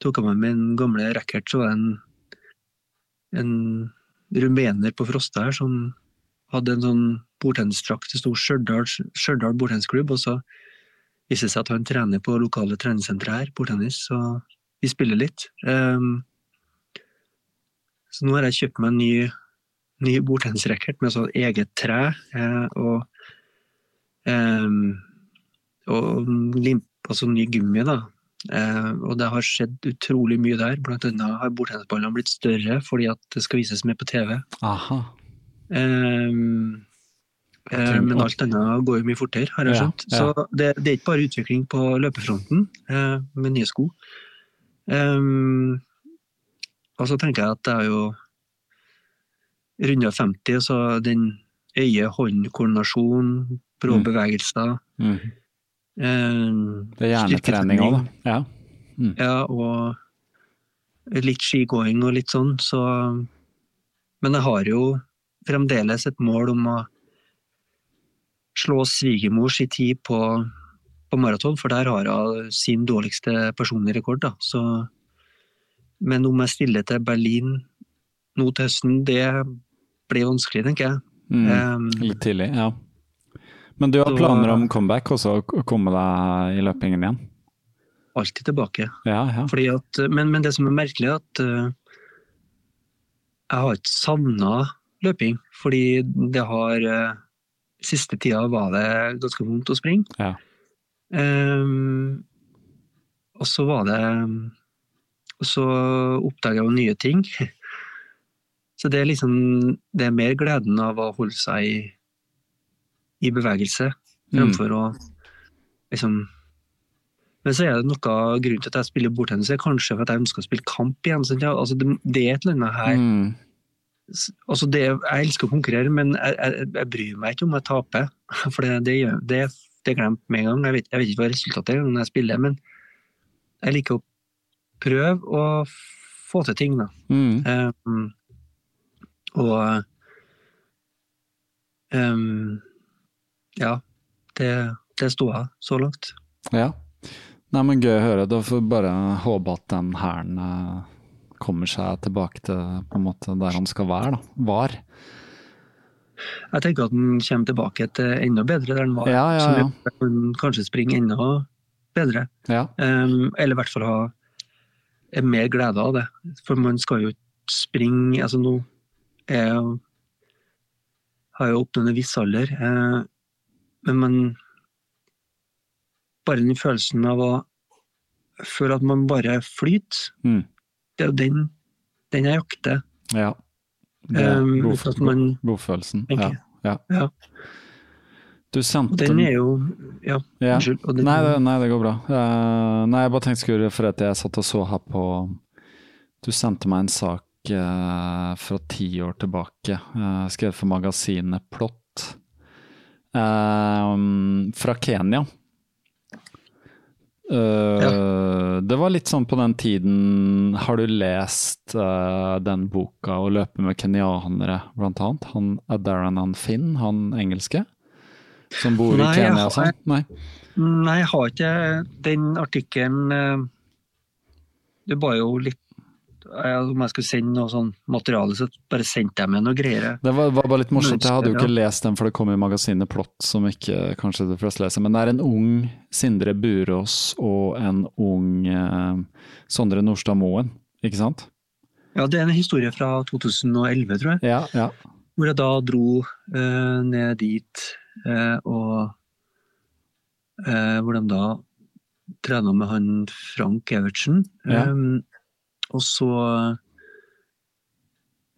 tok jeg med min gamle racket, så var det en, en rumener på Frosta her som hadde en sånn bordtennisdrakt. Det sto Stjørdal bordtennisklubb, og så viste det seg at han trener på lokale treningssentre her, bordtennis, så vi spiller litt. Ehm, så nå har jeg kjøpt meg en ny, ny bordtennisracket med sånn eget tre, eh, og ehm, og limp, altså ny gummi, da. Eh, og det har skjedd utrolig mye der. Blant annet har bordtennisballene blitt større fordi at det skal vises mer på TV. Aha. Eh, men alt annet går jo mye fortere, har jeg skjønt. ja. Så det, det er ikke bare utvikling på løpefronten eh, med nye sko. Ehm, og så tenker jeg at det er jo runda 50, så den øye-hånd-koordinasjon, brå Mm. bevegelser Mhm. ehm, Det er hjernetrening òg, da. Ja. Ja, og litt skigåing og litt sånn, så Men jeg har jo fremdeles et mål om å slå svigermors i tid på, på maraton, for der har hun sin dårligste personlige rekord, da. Så Men om jeg stiller til Berlin nå til høsten, det blir vanskelig, tenker jeg. Mm. Ehm, Litt tidlig, ja. Men du har planer om comeback også, å komme deg i løpingen igjen? alltid tilbake. Ja, ja. At, men, men det som er merkelig, er at uh, jeg har ikke savna løping. Fordi det har uh, Siste tida var det ganske vondt å springe. Ja. Um, og så var det Og så oppdager jeg jo nye ting. Så det er liksom Det er mer gleden av å holde seg i, i bevegelse Mm. fremfor å liksom men så er det noe grunn til at jeg spiller bordtennis, er kanskje for at jeg ønsker å spille kamp igjen. Altså, det, det er et eller annet her Mm. Altså det, Jeg elsker å konkurrere, men jeg, jeg, jeg bryr meg ikke om jeg taper. For det, det, det, det er glemt med en gang. Jeg vet, jeg vet ikke hva resultatet er når jeg spiller, men jeg liker å prøve å få til ting. da. Mm. Um, og um, Ja, det, det sto jeg så langt. Ja. Nei, men Gøy å høre. Da får vi bare håpe at den hæren eh, kommer seg tilbake til på en måte der han skal være. da. Var. Jeg tenker at den kommer tilbake til enda bedre der den var. Ja, ja, ja. den kanskje springer enda bedre. Ja. Um, eller i hvert fall ha er mer glede av det. For man skal jo ikke springe altså Nå er jeg har jeg oppnådd en viss alder, eh, men man bare den følelsen av å føle at man bare flyter, Mm. det er jo den, den jeg jakter. Ja. Det er Um, godf- man godfølelsen. Ja. ja. Ja. Du sendte den er jo Ja, Ja. unnskyld. Den, Nei, det, nei, det går bra. Uh, nei, jeg bare tenkte skulle for at jeg satt og så her på Du sendte meg en sak uh, fra ti år tilbake, uh, skrevet for magasinet Plott. Fra Kenya. Ja. Det var litt sånn på den tiden Har du lest den boka 'Å løpe med kenyanere', blant annet? Han Adaran Finn, han engelske? Som bor i Nei, jeg Kenya har- sånn? Nei. Nei, jeg har ikke den artikkelen eh, Det var jo litt Om jeg skulle sende noe sånn materiale, så bare sendte jeg med noe greier. Det var, var bare litt morsomt. Jeg hadde jo ikke lest den, for det kom i magasinet Plott, som ikke kanskje de fleste leser. Men det er en ung Sindre Burås og en ung eh, Sondre Nordstad Moen, ikke sant? Ja, det er en historie fra 2011, tror jeg. Ja, ja. Hvor jeg da dro eh, ned dit, eh, og eh, hvor de da trena med han Frank Evertsen. Ja. Eh, og så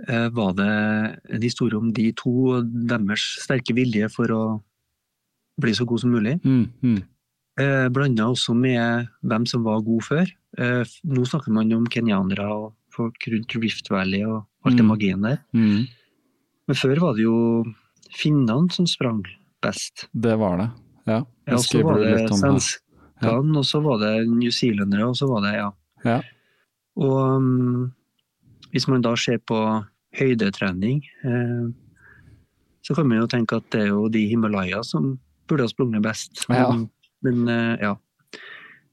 eh, var det en historie om de to og deres sterke vilje for å bli så god som mulig. Mm, mm. Eh, Blanda også med hvem som var god før. Eh, nå snakker man om kenyanere og folk rundt Rift Valley og alt det Mm. magien der. Mm. Men før var det jo finnene som sprang best. Det var det. Ja. Ja, så var det svenskene, og så var det newzealendere, og så var det ja. Ja. Og um, hvis man da ser på høydetrening, eh, så kan man jo tenke at det er jo de Himalaya som burde ha sprunget best. Ja. Men, men eh, ja.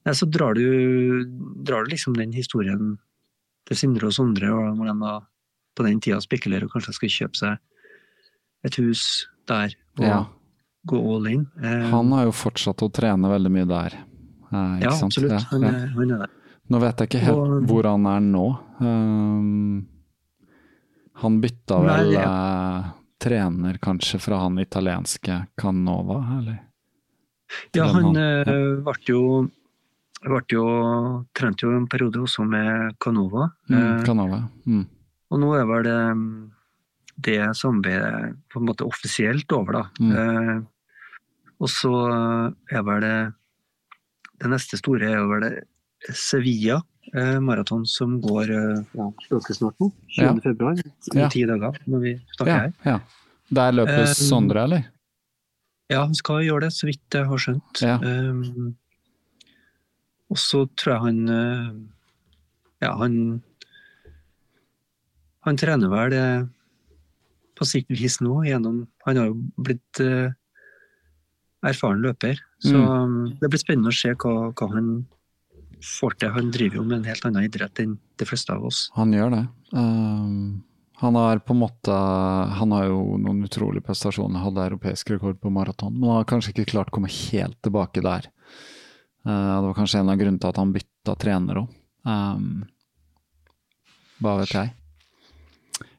Nei, så drar du, drar du liksom den historien til Sindre og Sondre, og hvor de da på den tida spekulerer og kanskje skal kjøpe seg et hus der og Ja. Gå all in. Eh, Han har jo fortsatt å trene veldig mye der. Eh, ja, sant? absolutt. Han, ja. han er der. Nå vet jeg ikke helt Og- hvor han er nå. Um, han bytta Nei, vel ja. eh, trener kanskje fra han italienske Canova, eller? Til Ja, han han- eh, ble jo ble jo, trente jo en periode også med Canova. Mm, eh, Canova. Mm. og nå er vel det, det samarbeidet på en måte offisielt over, da. Mm. Eh, og så er vel det Det neste store er vel det Sevilla eh, maraton som går eh, ja, ganske snart nå. 20. Ja. februar. Om Ja. ti dager, når vi snakker Ja, her. Der løper Eh, Sondre, eller? Ja, han skal gjøre det, så vidt jeg har skjønt. Um, og så tror jeg han uh, Ja, han Han trener vel på sitt vis nå gjennom Han har jo blitt uh, erfaren løper. Så Mm. um, det blir spennende å se hva, hva han får til. Han driver jo med en helt annen idrett enn de fleste av oss. Han gjør det. Um, han har på en måte Han har jo noen utrolige prestasjoner. Hadde europeisk rekord på maraton, men han har kanskje ikke klart å komme helt tilbake der. Uh, det var kanskje en av grunnene til at han bytta trener òg. Um, hva vet jeg.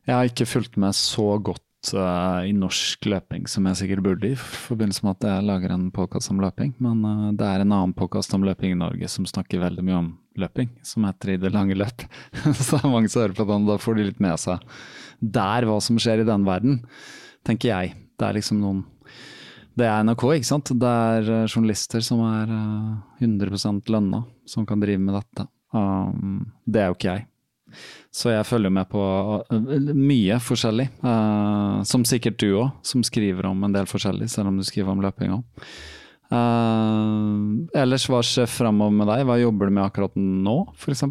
Jeg har ikke fulgt med så godt uh, i norsk løping som jeg sikkert burde, i forbindelse med at jeg lager en podkast om løping. Men uh, det er en annen podkast om løping i Norge som snakker veldig mye om løping, som heter I det lange løp. så det er mange som hører på den, da får de litt med seg der hva som skjer i den verden, tenker jeg. Det er liksom noen Det er NRK, ikke sant. Det er uh, journalister som er uh, 100% lønna, som kan drive med dette. Um, det er jo ikke jeg. Så jeg følger med på uh, mye forskjellig. Uh, som sikkert du òg, som skriver om en del forskjellig, selv om du skriver om løping òg. Uh, ellers, hva skjer framover med deg? Hva jobber du med akkurat nå, f.eks.?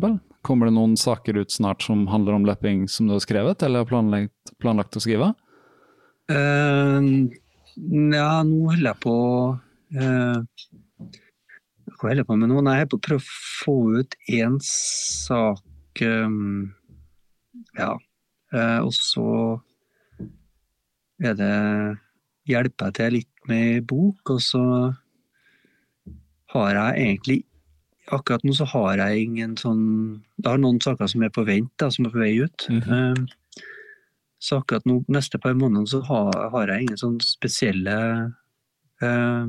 Kommer det noen saker ut snart som handler om løping som du har skrevet, eller har planlagt, planlagt å skrive? Uh, ja, nå holder jeg på uh, Hva holder jeg på med nå? Nei, jeg er på å prøve å få ut én sak um, Ja. Uh, og så er det Hjelper jeg til litt med bok, og så har jeg egentlig Akkurat nå så har jeg ingen sånn Jeg har noen saker som er på vent, da, som er på vei ut. Mhm. Um, så akkurat nå, neste par måneder så har, har jeg ingen sånn spesielle eh,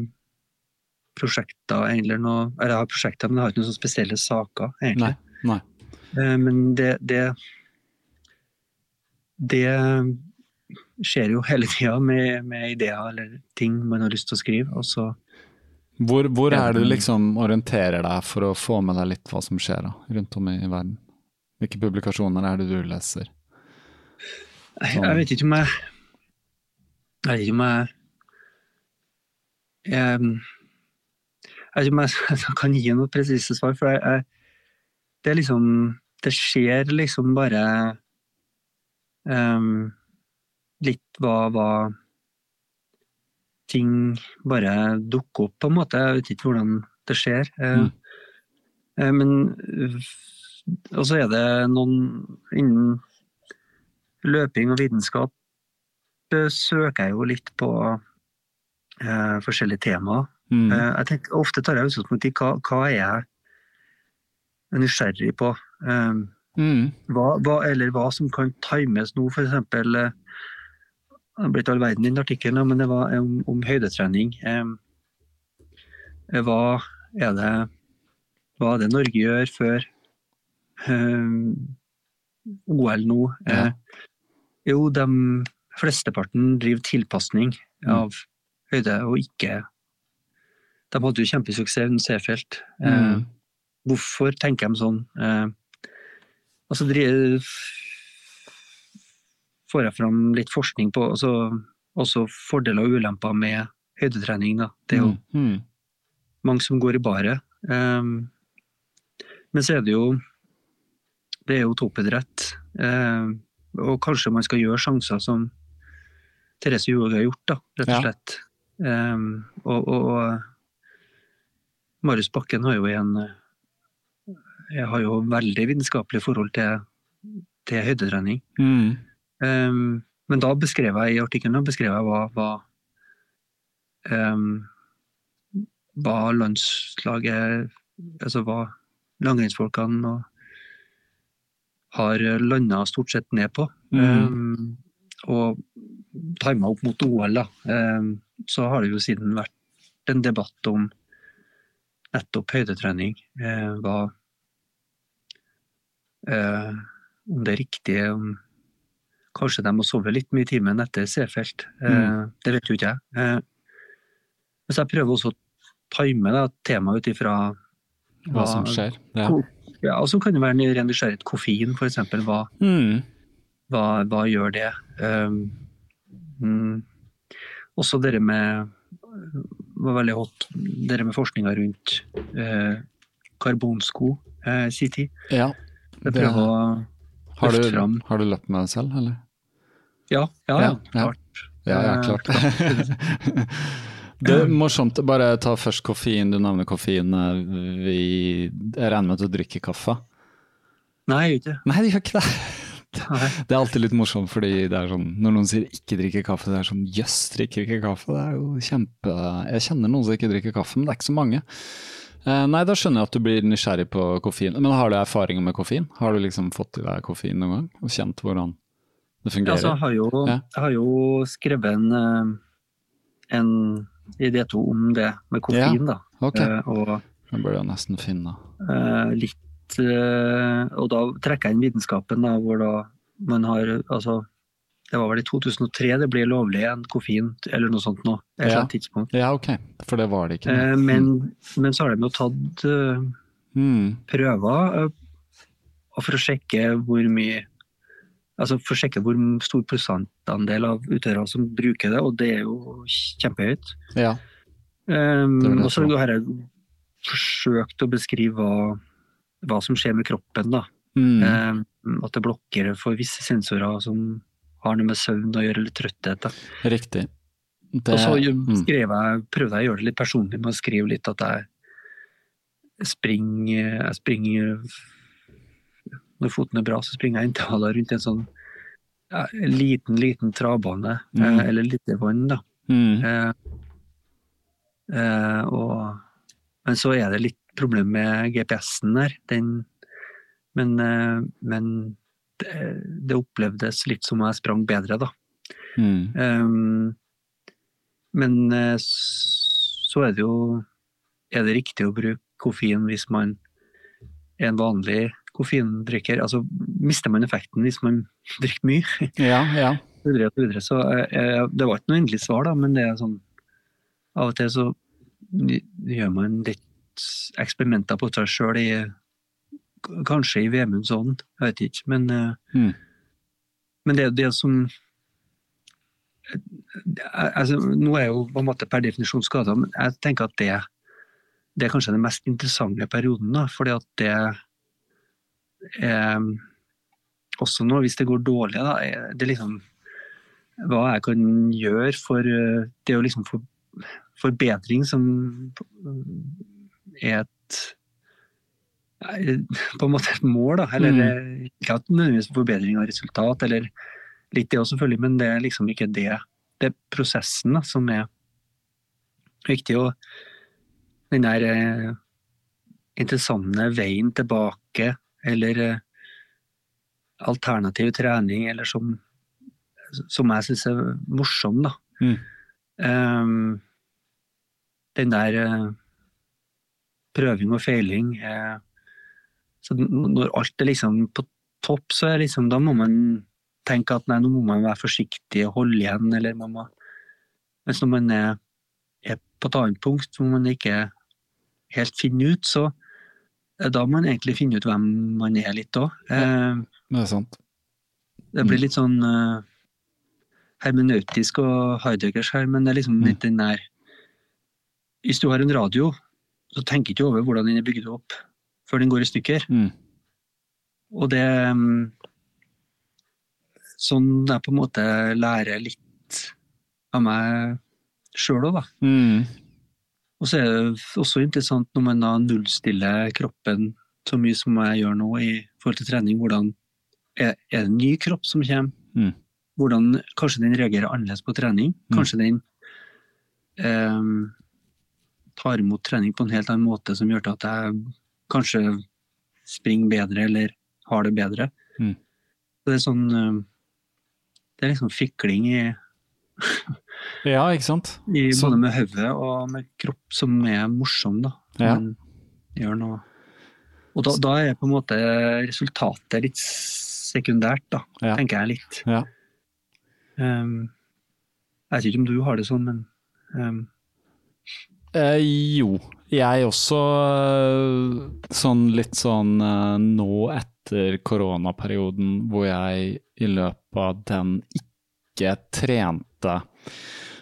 prosjekter, eller noe Eller jeg har prosjekter, men jeg har ikke noen sånne spesielle saker, egentlig. Nei. nei. Eh, Men det, det Det skjer jo hele tida med, med ideer eller ting man har lyst til å skrive. Og så Hvor, hvor er det du liksom orienterer deg for å få med deg litt hva som skjer da, rundt om i, verden? Hvilke publikasjoner er det du leser? Jeg, Sånn. jeg vet ikke om jeg Jeg vet ikke om jeg Jeg, jeg vet ikke om jeg kan gi noe presise svar, for jeg, jeg, det er liksom Det skjer liksom bare um, litt hva, hva ting bare dukker opp, på en måte. Jeg vet ikke hvordan det skjer. Eh, Mm. Uh, Men Og så er det noen innen løping og vitenskap eh, søker jeg jo litt på uh, forskjellige temaer. Mm. Uh, jeg tenker, ofte tar jeg utgangspunkt i hva, hva er jeg nysgjerrig på. Eh, Mm. hva, hva, eller hva som kan times nå, for eksempel eh, Det ble ikke all verden i den artikkelen, men det var om, om høydetrening. Eh, hva er det hva er det Norge gjør før eh, OL nå? Ja. Eh, jo, de flesteparten driver tilpasning av høyde, og ikke De hadde jo kjempesuksess under Seefeld. Eh, Mm. Hvorfor tenker de sånn? Eh, altså får jeg fram litt forskning på også, også fordeler og ulemper med høydetrening. Da. Det er jo Mm. mange som går i baret. Um, men så er det jo det er jo toppidrett. Um, og kanskje man skal gjøre sjanser som Therese Johaug har gjort, da, rett og Ja. slett. Um, og, og, og Marius Bakken har jo en jeg har jo veldig vitenskapelig forhold til, til høydetrening. Mm. Um, men da beskrev jeg i artikkelen beskrev jeg hva, hva, um, hva landslaget Altså hva langrennsfolkene og har landa stort sett ned på. Mm. Um, og tima opp mot OL, da. Um, så har det jo siden vært en debatt om nettopp høydetrening. Eh, hva eh, Om det er riktig om Kanskje de må sove litt mye i timen etter C-felt. Eh, Mm. Det vet jo ikke jeg. Eh, så jeg prøver også å time da, temaet ut ifra Hva som skjer. Ja. Ja, og så kan det være en ren nysgjerrighet. Koffein, eksempel. Hva, Mm. hva, hva gjør det? Um, mm, også dere med var veldig hot, dere med forskninga rundt eh, karbonsko eh, sin tid. ja. Jeg Det- å Har du, fram har du løpt med deg selv, eller? Ja, ja, ja. Ja, ja. klart. Ja, ja, Eh, klart. Det er morsomt. Bare ta først koffein. Du nevner koffein. Vi, jeg regner med at du drikker kaffe? Nei, jeg gjør ikke. Nei, det gjør ikke det. Det er alltid litt morsomt, fordi det er sånn, når noen sier ikke drikke kaffe, det er sånn jøss, drikker ikke kaffe. Det er jo kjempe Jeg kjenner noen som ikke drikker kaffe, men det er ikke så mange. Eh, nei, da skjønner jeg at du blir nysgjerrig på koffein. Men har du erfaringer med koffein? Har du liksom fått i deg koffein noen gang? Og kjent hvordan det fungerer? altså, jeg, har jo, Ja. jeg har jo skrevet en, eh, en idé D2 om det med koffein, da. ok, Eh, og det bør jeg nesten finne. litt Og da trekker jeg inn vitenskapen, da, hvor da man har Altså, det var vel i 2003 det ble lovlig en koffein, eller noe sånt nå. Et eller Ja. annet tidspunkt. Ja, ok, for det var det ikke. Eh, men, men så har de jo tatt uh, mm. prøver uh, for å sjekke hvor mye Altså for å sjekke hvor stor prosentandel av utøverne som bruker det, og det er jo kjempehøyt. Ja. Um, og så har jeg forsøkt å beskrive hva, hva som skjer med kroppen. da. Mm. Um, at det blokker for visse sensorer som har noe med søvn å gjøre, eller trøtthet. da. Riktig. Det, Og så mm. skrev jeg, prøvde jeg å gjøre det litt personlig med å skrive litt at jeg springer, jeg springer Når foten er bra, så springer jeg intervaller rundt en sånn ja, liten, liten travbane, Mm. eh, eller lite vann. da. Mm. Eh, eh, og, men så er det litt problem med GPS-en der. Den, men eh, men det, det opplevdes litt som jeg sprang bedre, da. Mm. Um, men eh, så er det jo er det riktig å bruke koffein hvis man er en vanlig koffeindrikker? Altså, mister man effekten hvis man drikker mye? Ja, ja. Så, videre. Så eh, det var ikke noe endelig svar, da, men det er sånn Av og til så gjør man litt eksperimenter på seg sjøl i Kanskje i Vemunds ånd, jeg vet ikke. Men, eh, Mm. men det er det som altså, Nå er jeg jo på en måte per definisjon skada, men jeg tenker at det, det er kanskje den mest interessante perioden. da, fordi at det er også nå, hvis det går dårlig, da, er det liksom hva jeg kan gjøre for eh, Det er jo liksom for, forbedring som er et på en måte et mål, da. Eller Mm. eh, ikke at nødvendigvis forbedring av resultat, eller litt det òg, selvfølgelig, men det er liksom ikke det. Det er prosessen da, som er viktig. Og den der eh, interessante veien tilbake, eller eh, alternativ trening, eller som, som jeg syns er morsom, da. Mm. Um, den der eh, prøving og feiling eh, så Når alt er liksom på topp, så er liksom, da må man tenke at nei, nå må man være forsiktig og holde igjen, eller man må Mens når man er, er på et annet punkt hvor man ikke helt finner ut, så er da man egentlig finner ut hvem man er litt òg. Ja, Det er sant. det blir litt sånn uh, hermenautisk og Heideggers her, men det er liksom Mm. litt den der Hvis du har en radio, så tenker du ikke over hvordan den er bygd opp før den går i stykker. Mm. Og det mm, Sånn jeg på en måte lærer litt av meg sjøl òg, da. Mm. Og så er det også interessant når man da nullstiller kroppen så mye som jeg gjør nå i forhold til trening, hvordan er, det en ny kropp som kommer? Mm. Hvordan kanskje den reagerer annerledes på trening? Mm. Kanskje den eh, tar imot trening på en helt annen måte som gjør at jeg kanskje springer bedre eller har det bedre. Mm. Så det er sånn eh, Det er liksom fikling i Ja, ikke sant? i, Så- både med hodet og med kropp som er morsom, da. Ja. Men gjør noe. Og da, da er på en måte resultatet litt sekundært, da, Ja. tenker jeg litt. Ja. Um, jeg vet ikke om du har det sånn, men um, Eh, jo, jeg også eh, sånn litt sånn eh, nå etter koronaperioden hvor jeg i løpet av den ikke trente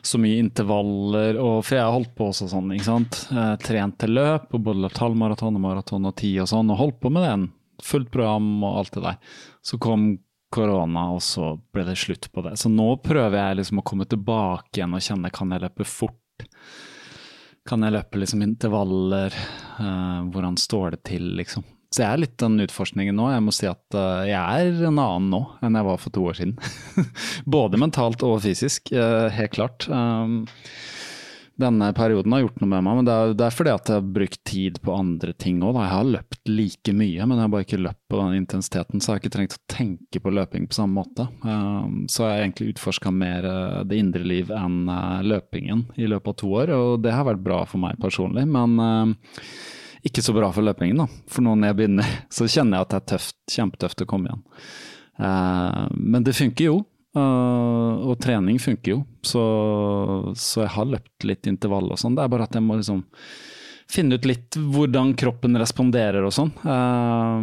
så mye intervaller, og, for jeg har holdt på også sånn, ikke sant. Trente trent til løp, og både løpt halvmaraton og maraton og ti og sånn, og holdt på med den. Fullt program og alt det der. Så kom korona, og så ble det slutt på det. Så nå prøver jeg liksom å komme tilbake igjen og kjenne kan jeg løpe fort. Kan jeg løpe liksom intervaller? Uh, hvordan står det til, liksom? Så jeg er litt den utforskningen nå. Jeg må si at uh, jeg er en annen nå enn jeg var for to år siden. Både mentalt og fysisk, uh, helt klart. Um, denne perioden har gjort noe med meg, men det er, det er fordi at jeg har brukt tid på andre ting òg. Jeg har løpt like mye, men jeg har bare ikke løpt på den intensiteten, så jeg har ikke trengt å tenke på løping på samme måte. Um, så jeg har egentlig utforska mer eh, det indre liv enn eh, løpingen i løpet av to år, og det har vært bra for meg personlig. Men eh, ikke så bra for løpingen, da. For nå når jeg begynner, så kjenner jeg at det er tøft, kjempetøft å komme igjen. Eh, men det funker jo. Eh, og trening funker jo, så, så jeg har løpt litt intervall og sånn. Det er bare at jeg må liksom finne ut litt hvordan kroppen responderer og sånn uh,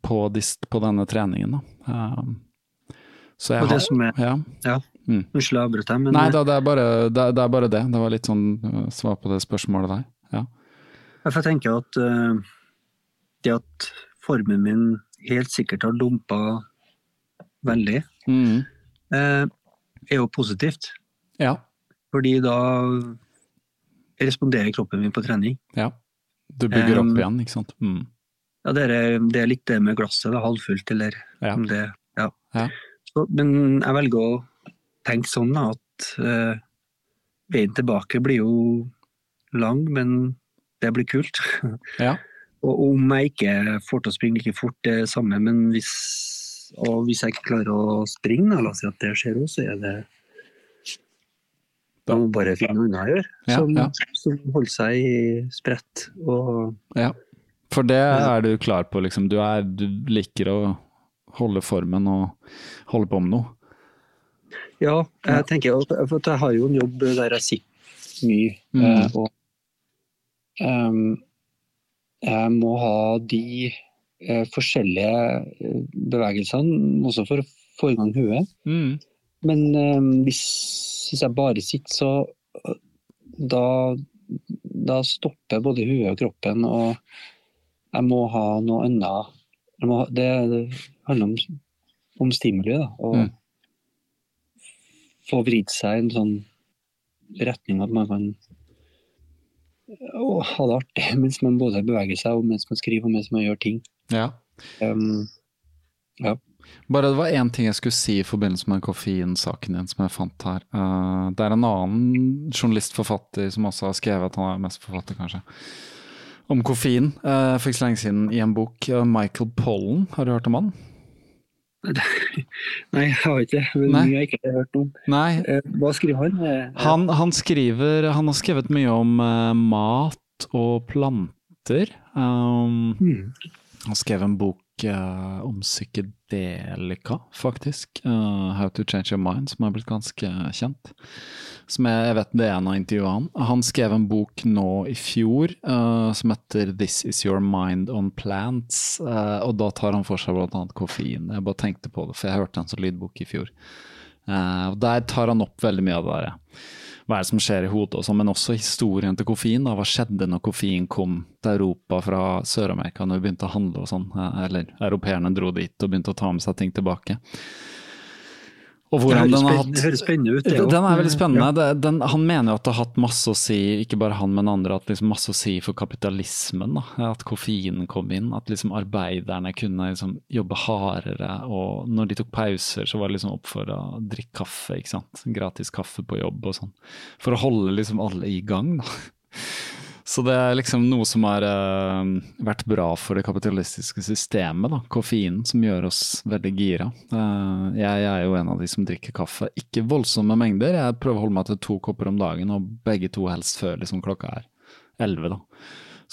på, på denne treningen. Da. Uh, så jeg Og det har som er ja. Ja. Mm. Unnskyld jeg avbrøt deg, men Nei da, det er, bare, det, det er bare det. Det var litt sånn svar på det spørsmålet der. Ja. jeg får tenke at det at formen min helt sikkert har dumpa veldig, Mm. Eh, er jo positivt. ja. Fordi da responderer kroppen min på trening. Ja. Du bygger Um, opp igjen, ikke sant. Mm. Ja, det er, det er litt det med glasset, da, halvfullt eller Ja. om det Ja. Ja. Så, men jeg velger å tenke sånn da, at uh, veien tilbake blir jo lang, men det blir kult. Ja. og om jeg ikke får til å springe like fort, det er det samme, men hvis, og hvis jeg ikke klarer å springe, da, la oss si at det skjer også, så er det Da må bare finne noe annet å gjøre, Ja, som, ja. som holder seg i spredt. Og Ja. For det er du klar på, liksom. Du, er, du liker å holde formen og holde på med noe. ja, jeg tenker for jeg har jo en jobb der jeg sitter mye, Mm. eh, og um, jeg må ha de forskjellige bevegelser, bevegelsene også for å få i gang hodet. Mm. Men em, hvis, hvis jeg bare sitter, så da, da stopper både hodet og kroppen, og jeg må ha noe annet. Jeg må det, det handler om, om stimuli, da. Og Mm. få vridd seg i en sånn retning at man kan å, ha det artig mens man både beveger seg, og mens man skriver, og mens man gjør ting. Ja. Um, Bare det var én ting jeg skulle si i forbindelse med koffeinsaken din som jeg fant her. Uh, det er en annen journalistforfatter som også har skrevet, at han er mest forfatter kanskje, om koffein uh, for ikke så lenge siden i en bok. Uh, Michael Pollen, har du hørt om han? Nei, jeg har ikke det. Mye jeg ikke har hørt om. Nei, Eh, hva skriver han? Eh, Han, han skriver Han har skrevet mye om uh, mat og planter. Um, mm. han skrev en bok om psykedelika, faktisk. Uh, How to Change Your Mind, som har blitt ganske kjent. Som jeg, jeg vet det er en av intervjuene han. Skrev en bok nå i fjor uh, som heter This Is Your Mind on Plants. Uh, og da tar han for seg annet koffein. Jeg bare tenkte på det, for jeg hørte en sånn lydbok i fjor. Eh, og Der tar han opp veldig mye av det der. Hva er det som skjer i hodet, og sånn, men også historien til koffein. Da. Hva skjedde når koffein kom til Europa fra Sør-Amerika, når vi begynte å handle og sånn? Eller europeerne dro dit og begynte å ta med seg ting tilbake. Det høres, spennende, høres spennende ut. det den er veldig spennende. Ja. Det, den, han mener jo at det har hatt masse å si, ikke bare han, men andre, at liksom masse å si for kapitalismen. Da. At koffeinen kom inn. At liksom arbeiderne kunne liksom jobbe hardere. Og når de tok pauser, så var det liksom for å drikke kaffe. ikke sant? Gratis kaffe på jobb og sånn. For å holde liksom alle i gang, da. Så det er liksom noe som har uh, vært bra for det kapitalistiske systemet, da. Koffeinen, som gjør oss veldig gira. Uh, jeg, jeg er jo en av de som drikker kaffe. Ikke voldsomme mengder, jeg prøver å holde meg til to kopper om dagen, og begge to helst før liksom klokka er elleve, da.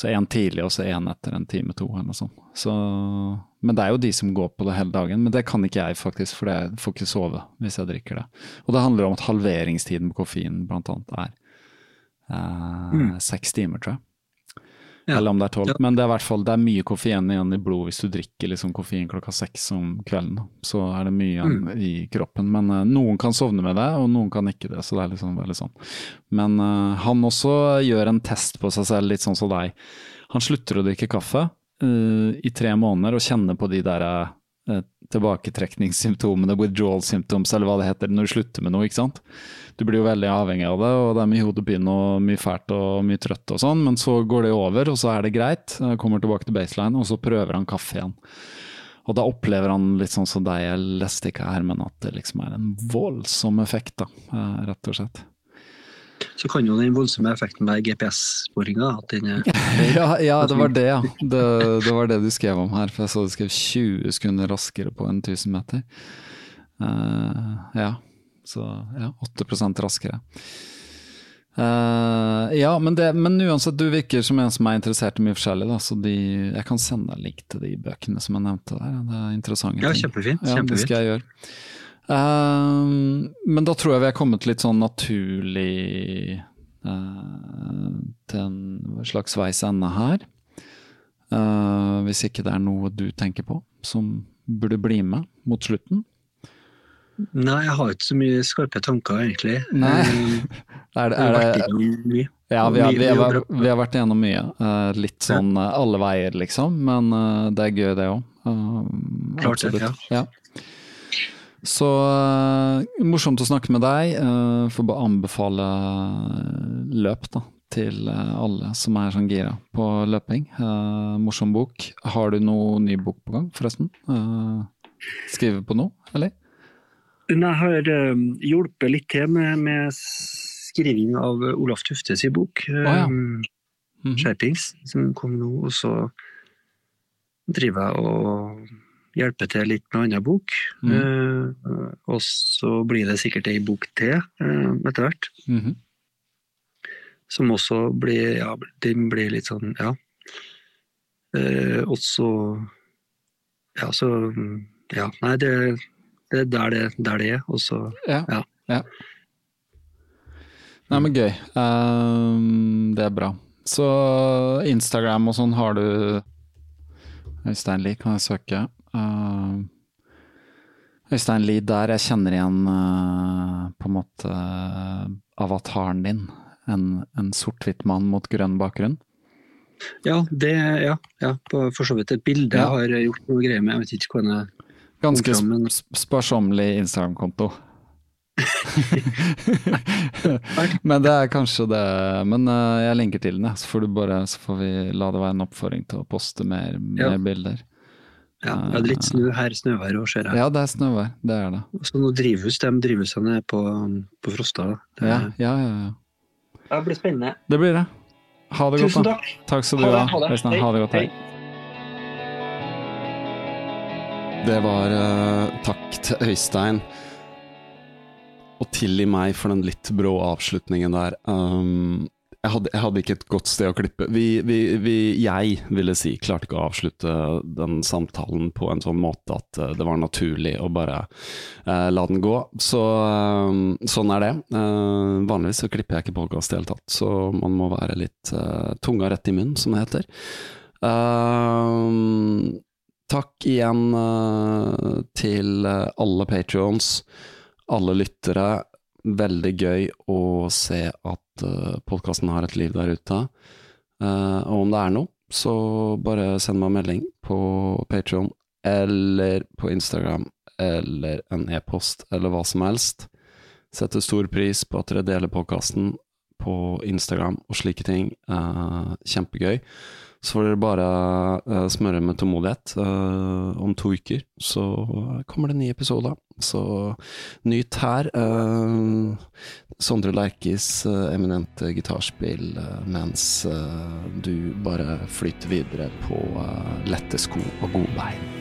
Så én tidlig, og så én etter en time, to, eller sånt. Så, men det er jo de som går på det hele dagen. Men det kan ikke jeg, faktisk, for jeg får ikke sove hvis jeg drikker det. Og det handler om at halveringstiden på koffein blant annet er eh, seks timer, tror jeg. Ja. Eller om det er tolv. Ja. Men det er hvert fall det er mye koffein igjen i blodet hvis du drikker liksom koffein klokka seks om kvelden. Så er det mye igjen Mm. i kroppen. Men uh, noen kan sovne med det, og noen kan ikke det. Så det er liksom veldig sånn. Men uh, han også gjør en test på seg selv, litt sånn som deg. Han slutter å drikke kaffe uh, i tre måneder og kjenner på de der tilbaketrekningssymptomene, withdrawal symptoms, eller hva det heter, når du slutter med noe, ikke sant. Du blir jo veldig avhengig av det, og det er mye hodepine og mye fælt og mye trøtt og sånn, men så går det over, og så er det greit. Kommer tilbake til baseline, og så prøver han kaffe igjen. Og da opplever han litt sånn som deg, jeg leste ikke her, men at det liksom er en voldsom effekt, da, eh, rett og slett. Så kan jo den voldsomme effekten være GPS-sporinga. Ja, ja, det var det, ja. Det, det var det du skrev om her, for jeg så du skrev 20 sekunder raskere på en 1000 meter. Uh, ja, så ja, 8 raskere. Uh, ja, men, det, men uansett, du virker som en som er interessert i mye forskjellig, da, så de, jeg kan sende deg link til de bøkene som jeg nevnte der. Det er interessante Ja, ting. kjempefint. Ja, det skal jeg gjøre. Eh, men da tror jeg vi er kommet litt sånn naturlig uh, til en slags veis ende her. Uh, hvis ikke det er noe du tenker på som burde bli med mot slutten. Nei, jeg har ikke så mye skarpe tanker, egentlig. Nei. Er det, er det, ja, vi har, vi, har, vi har vært igjennom mye. Uh, litt sånn alle veier, liksom. Men det er gøy, det òg. Klart det, ja. Så eh, morsomt å snakke med deg. Uh, får bare anbefale løp da, til eh, alle som er sånn gira på løping. Uh, morsom bok. Har du noe ny bok på gang, forresten? Uh, skriver på noe, eller? Jeg har um, hjulpet litt til med, med skriving av Olaf Tuftes bok, ja. um, -hmm. Skjerpings, som kom nå. Og så driver jeg og hjelpe til litt med annen bok. Mm. Eh, og så blir det sikkert ei bok til eh, etter hvert. Mhm. Som også blir Ja, den blir litt sånn, ja. Eh, også Ja, så Ja, nei, det, det er der det, der det er. Og så Ja. Ja. ja. Nei, men gøy. Um, det er bra. Så Instagram og sånn har du Øystein Lie kan jeg søke. Ehm, Øystein Lie der jeg kjenner igjen eh, på en måte eh, avataren din. En, en sort-hvitt mann mot grønn bakgrunn. Ja, det ja, ja, på for så vidt et bilde Ja. jeg har gjort noe greier med. Jeg vet ikke hvordan jeg Ganske sp sparsommelig Instagram-konto. men det er kanskje det Men eh, jeg linker til den, så får du bare Så får vi la det være en oppfordring til å poste mer, Ja. mer bilder. Ja, det er litt snø her, snøvær òg, ser jeg. Ja, det er snøvær. Det er det. Så noen drivhus, de drivhusene er på, på Frosta. da. er... Ja, ja, ja. ja. det blir spennende. Det blir det. Ha det Tusen godt, da. takk. Takk skal du Ha ha. det, ha det. Ha det godt. Hei. Det var uh, takk til Øystein. Og tilgi meg for den litt brå avslutningen der. Um, jeg, hadde, jeg hadde ikke et godt sted å klippe. Vi, vi, vi, jeg ville si, klarte ikke å avslutte den samtalen på en sånn måte at eh, det var naturlig å bare uh, la den gå. Så um, sånn er det. Uh, vanligvis så klipper jeg ikke podkast i det hele tatt, så man må være litt uh, tunga rett i munnen, som det heter. Takk igjen til alle patrions, alle lyttere. Veldig gøy å se at uh, podkasten har et liv der ute. Uh, og om det er noe, så bare send meg en melding på Patrion eller på Instagram eller en e-post eller hva som helst. Setter stor pris på at dere deler podkasten på Instagram og slike ting. Uh, kjempegøy. Så får dere bare uh, smøre med tålmodighet. Uh, om to uker så kommer det en ny episode. Så nyt her. uh, Sondre Lerches eminente gitarspill mens du bare flyter videre på lette sko og gode bein.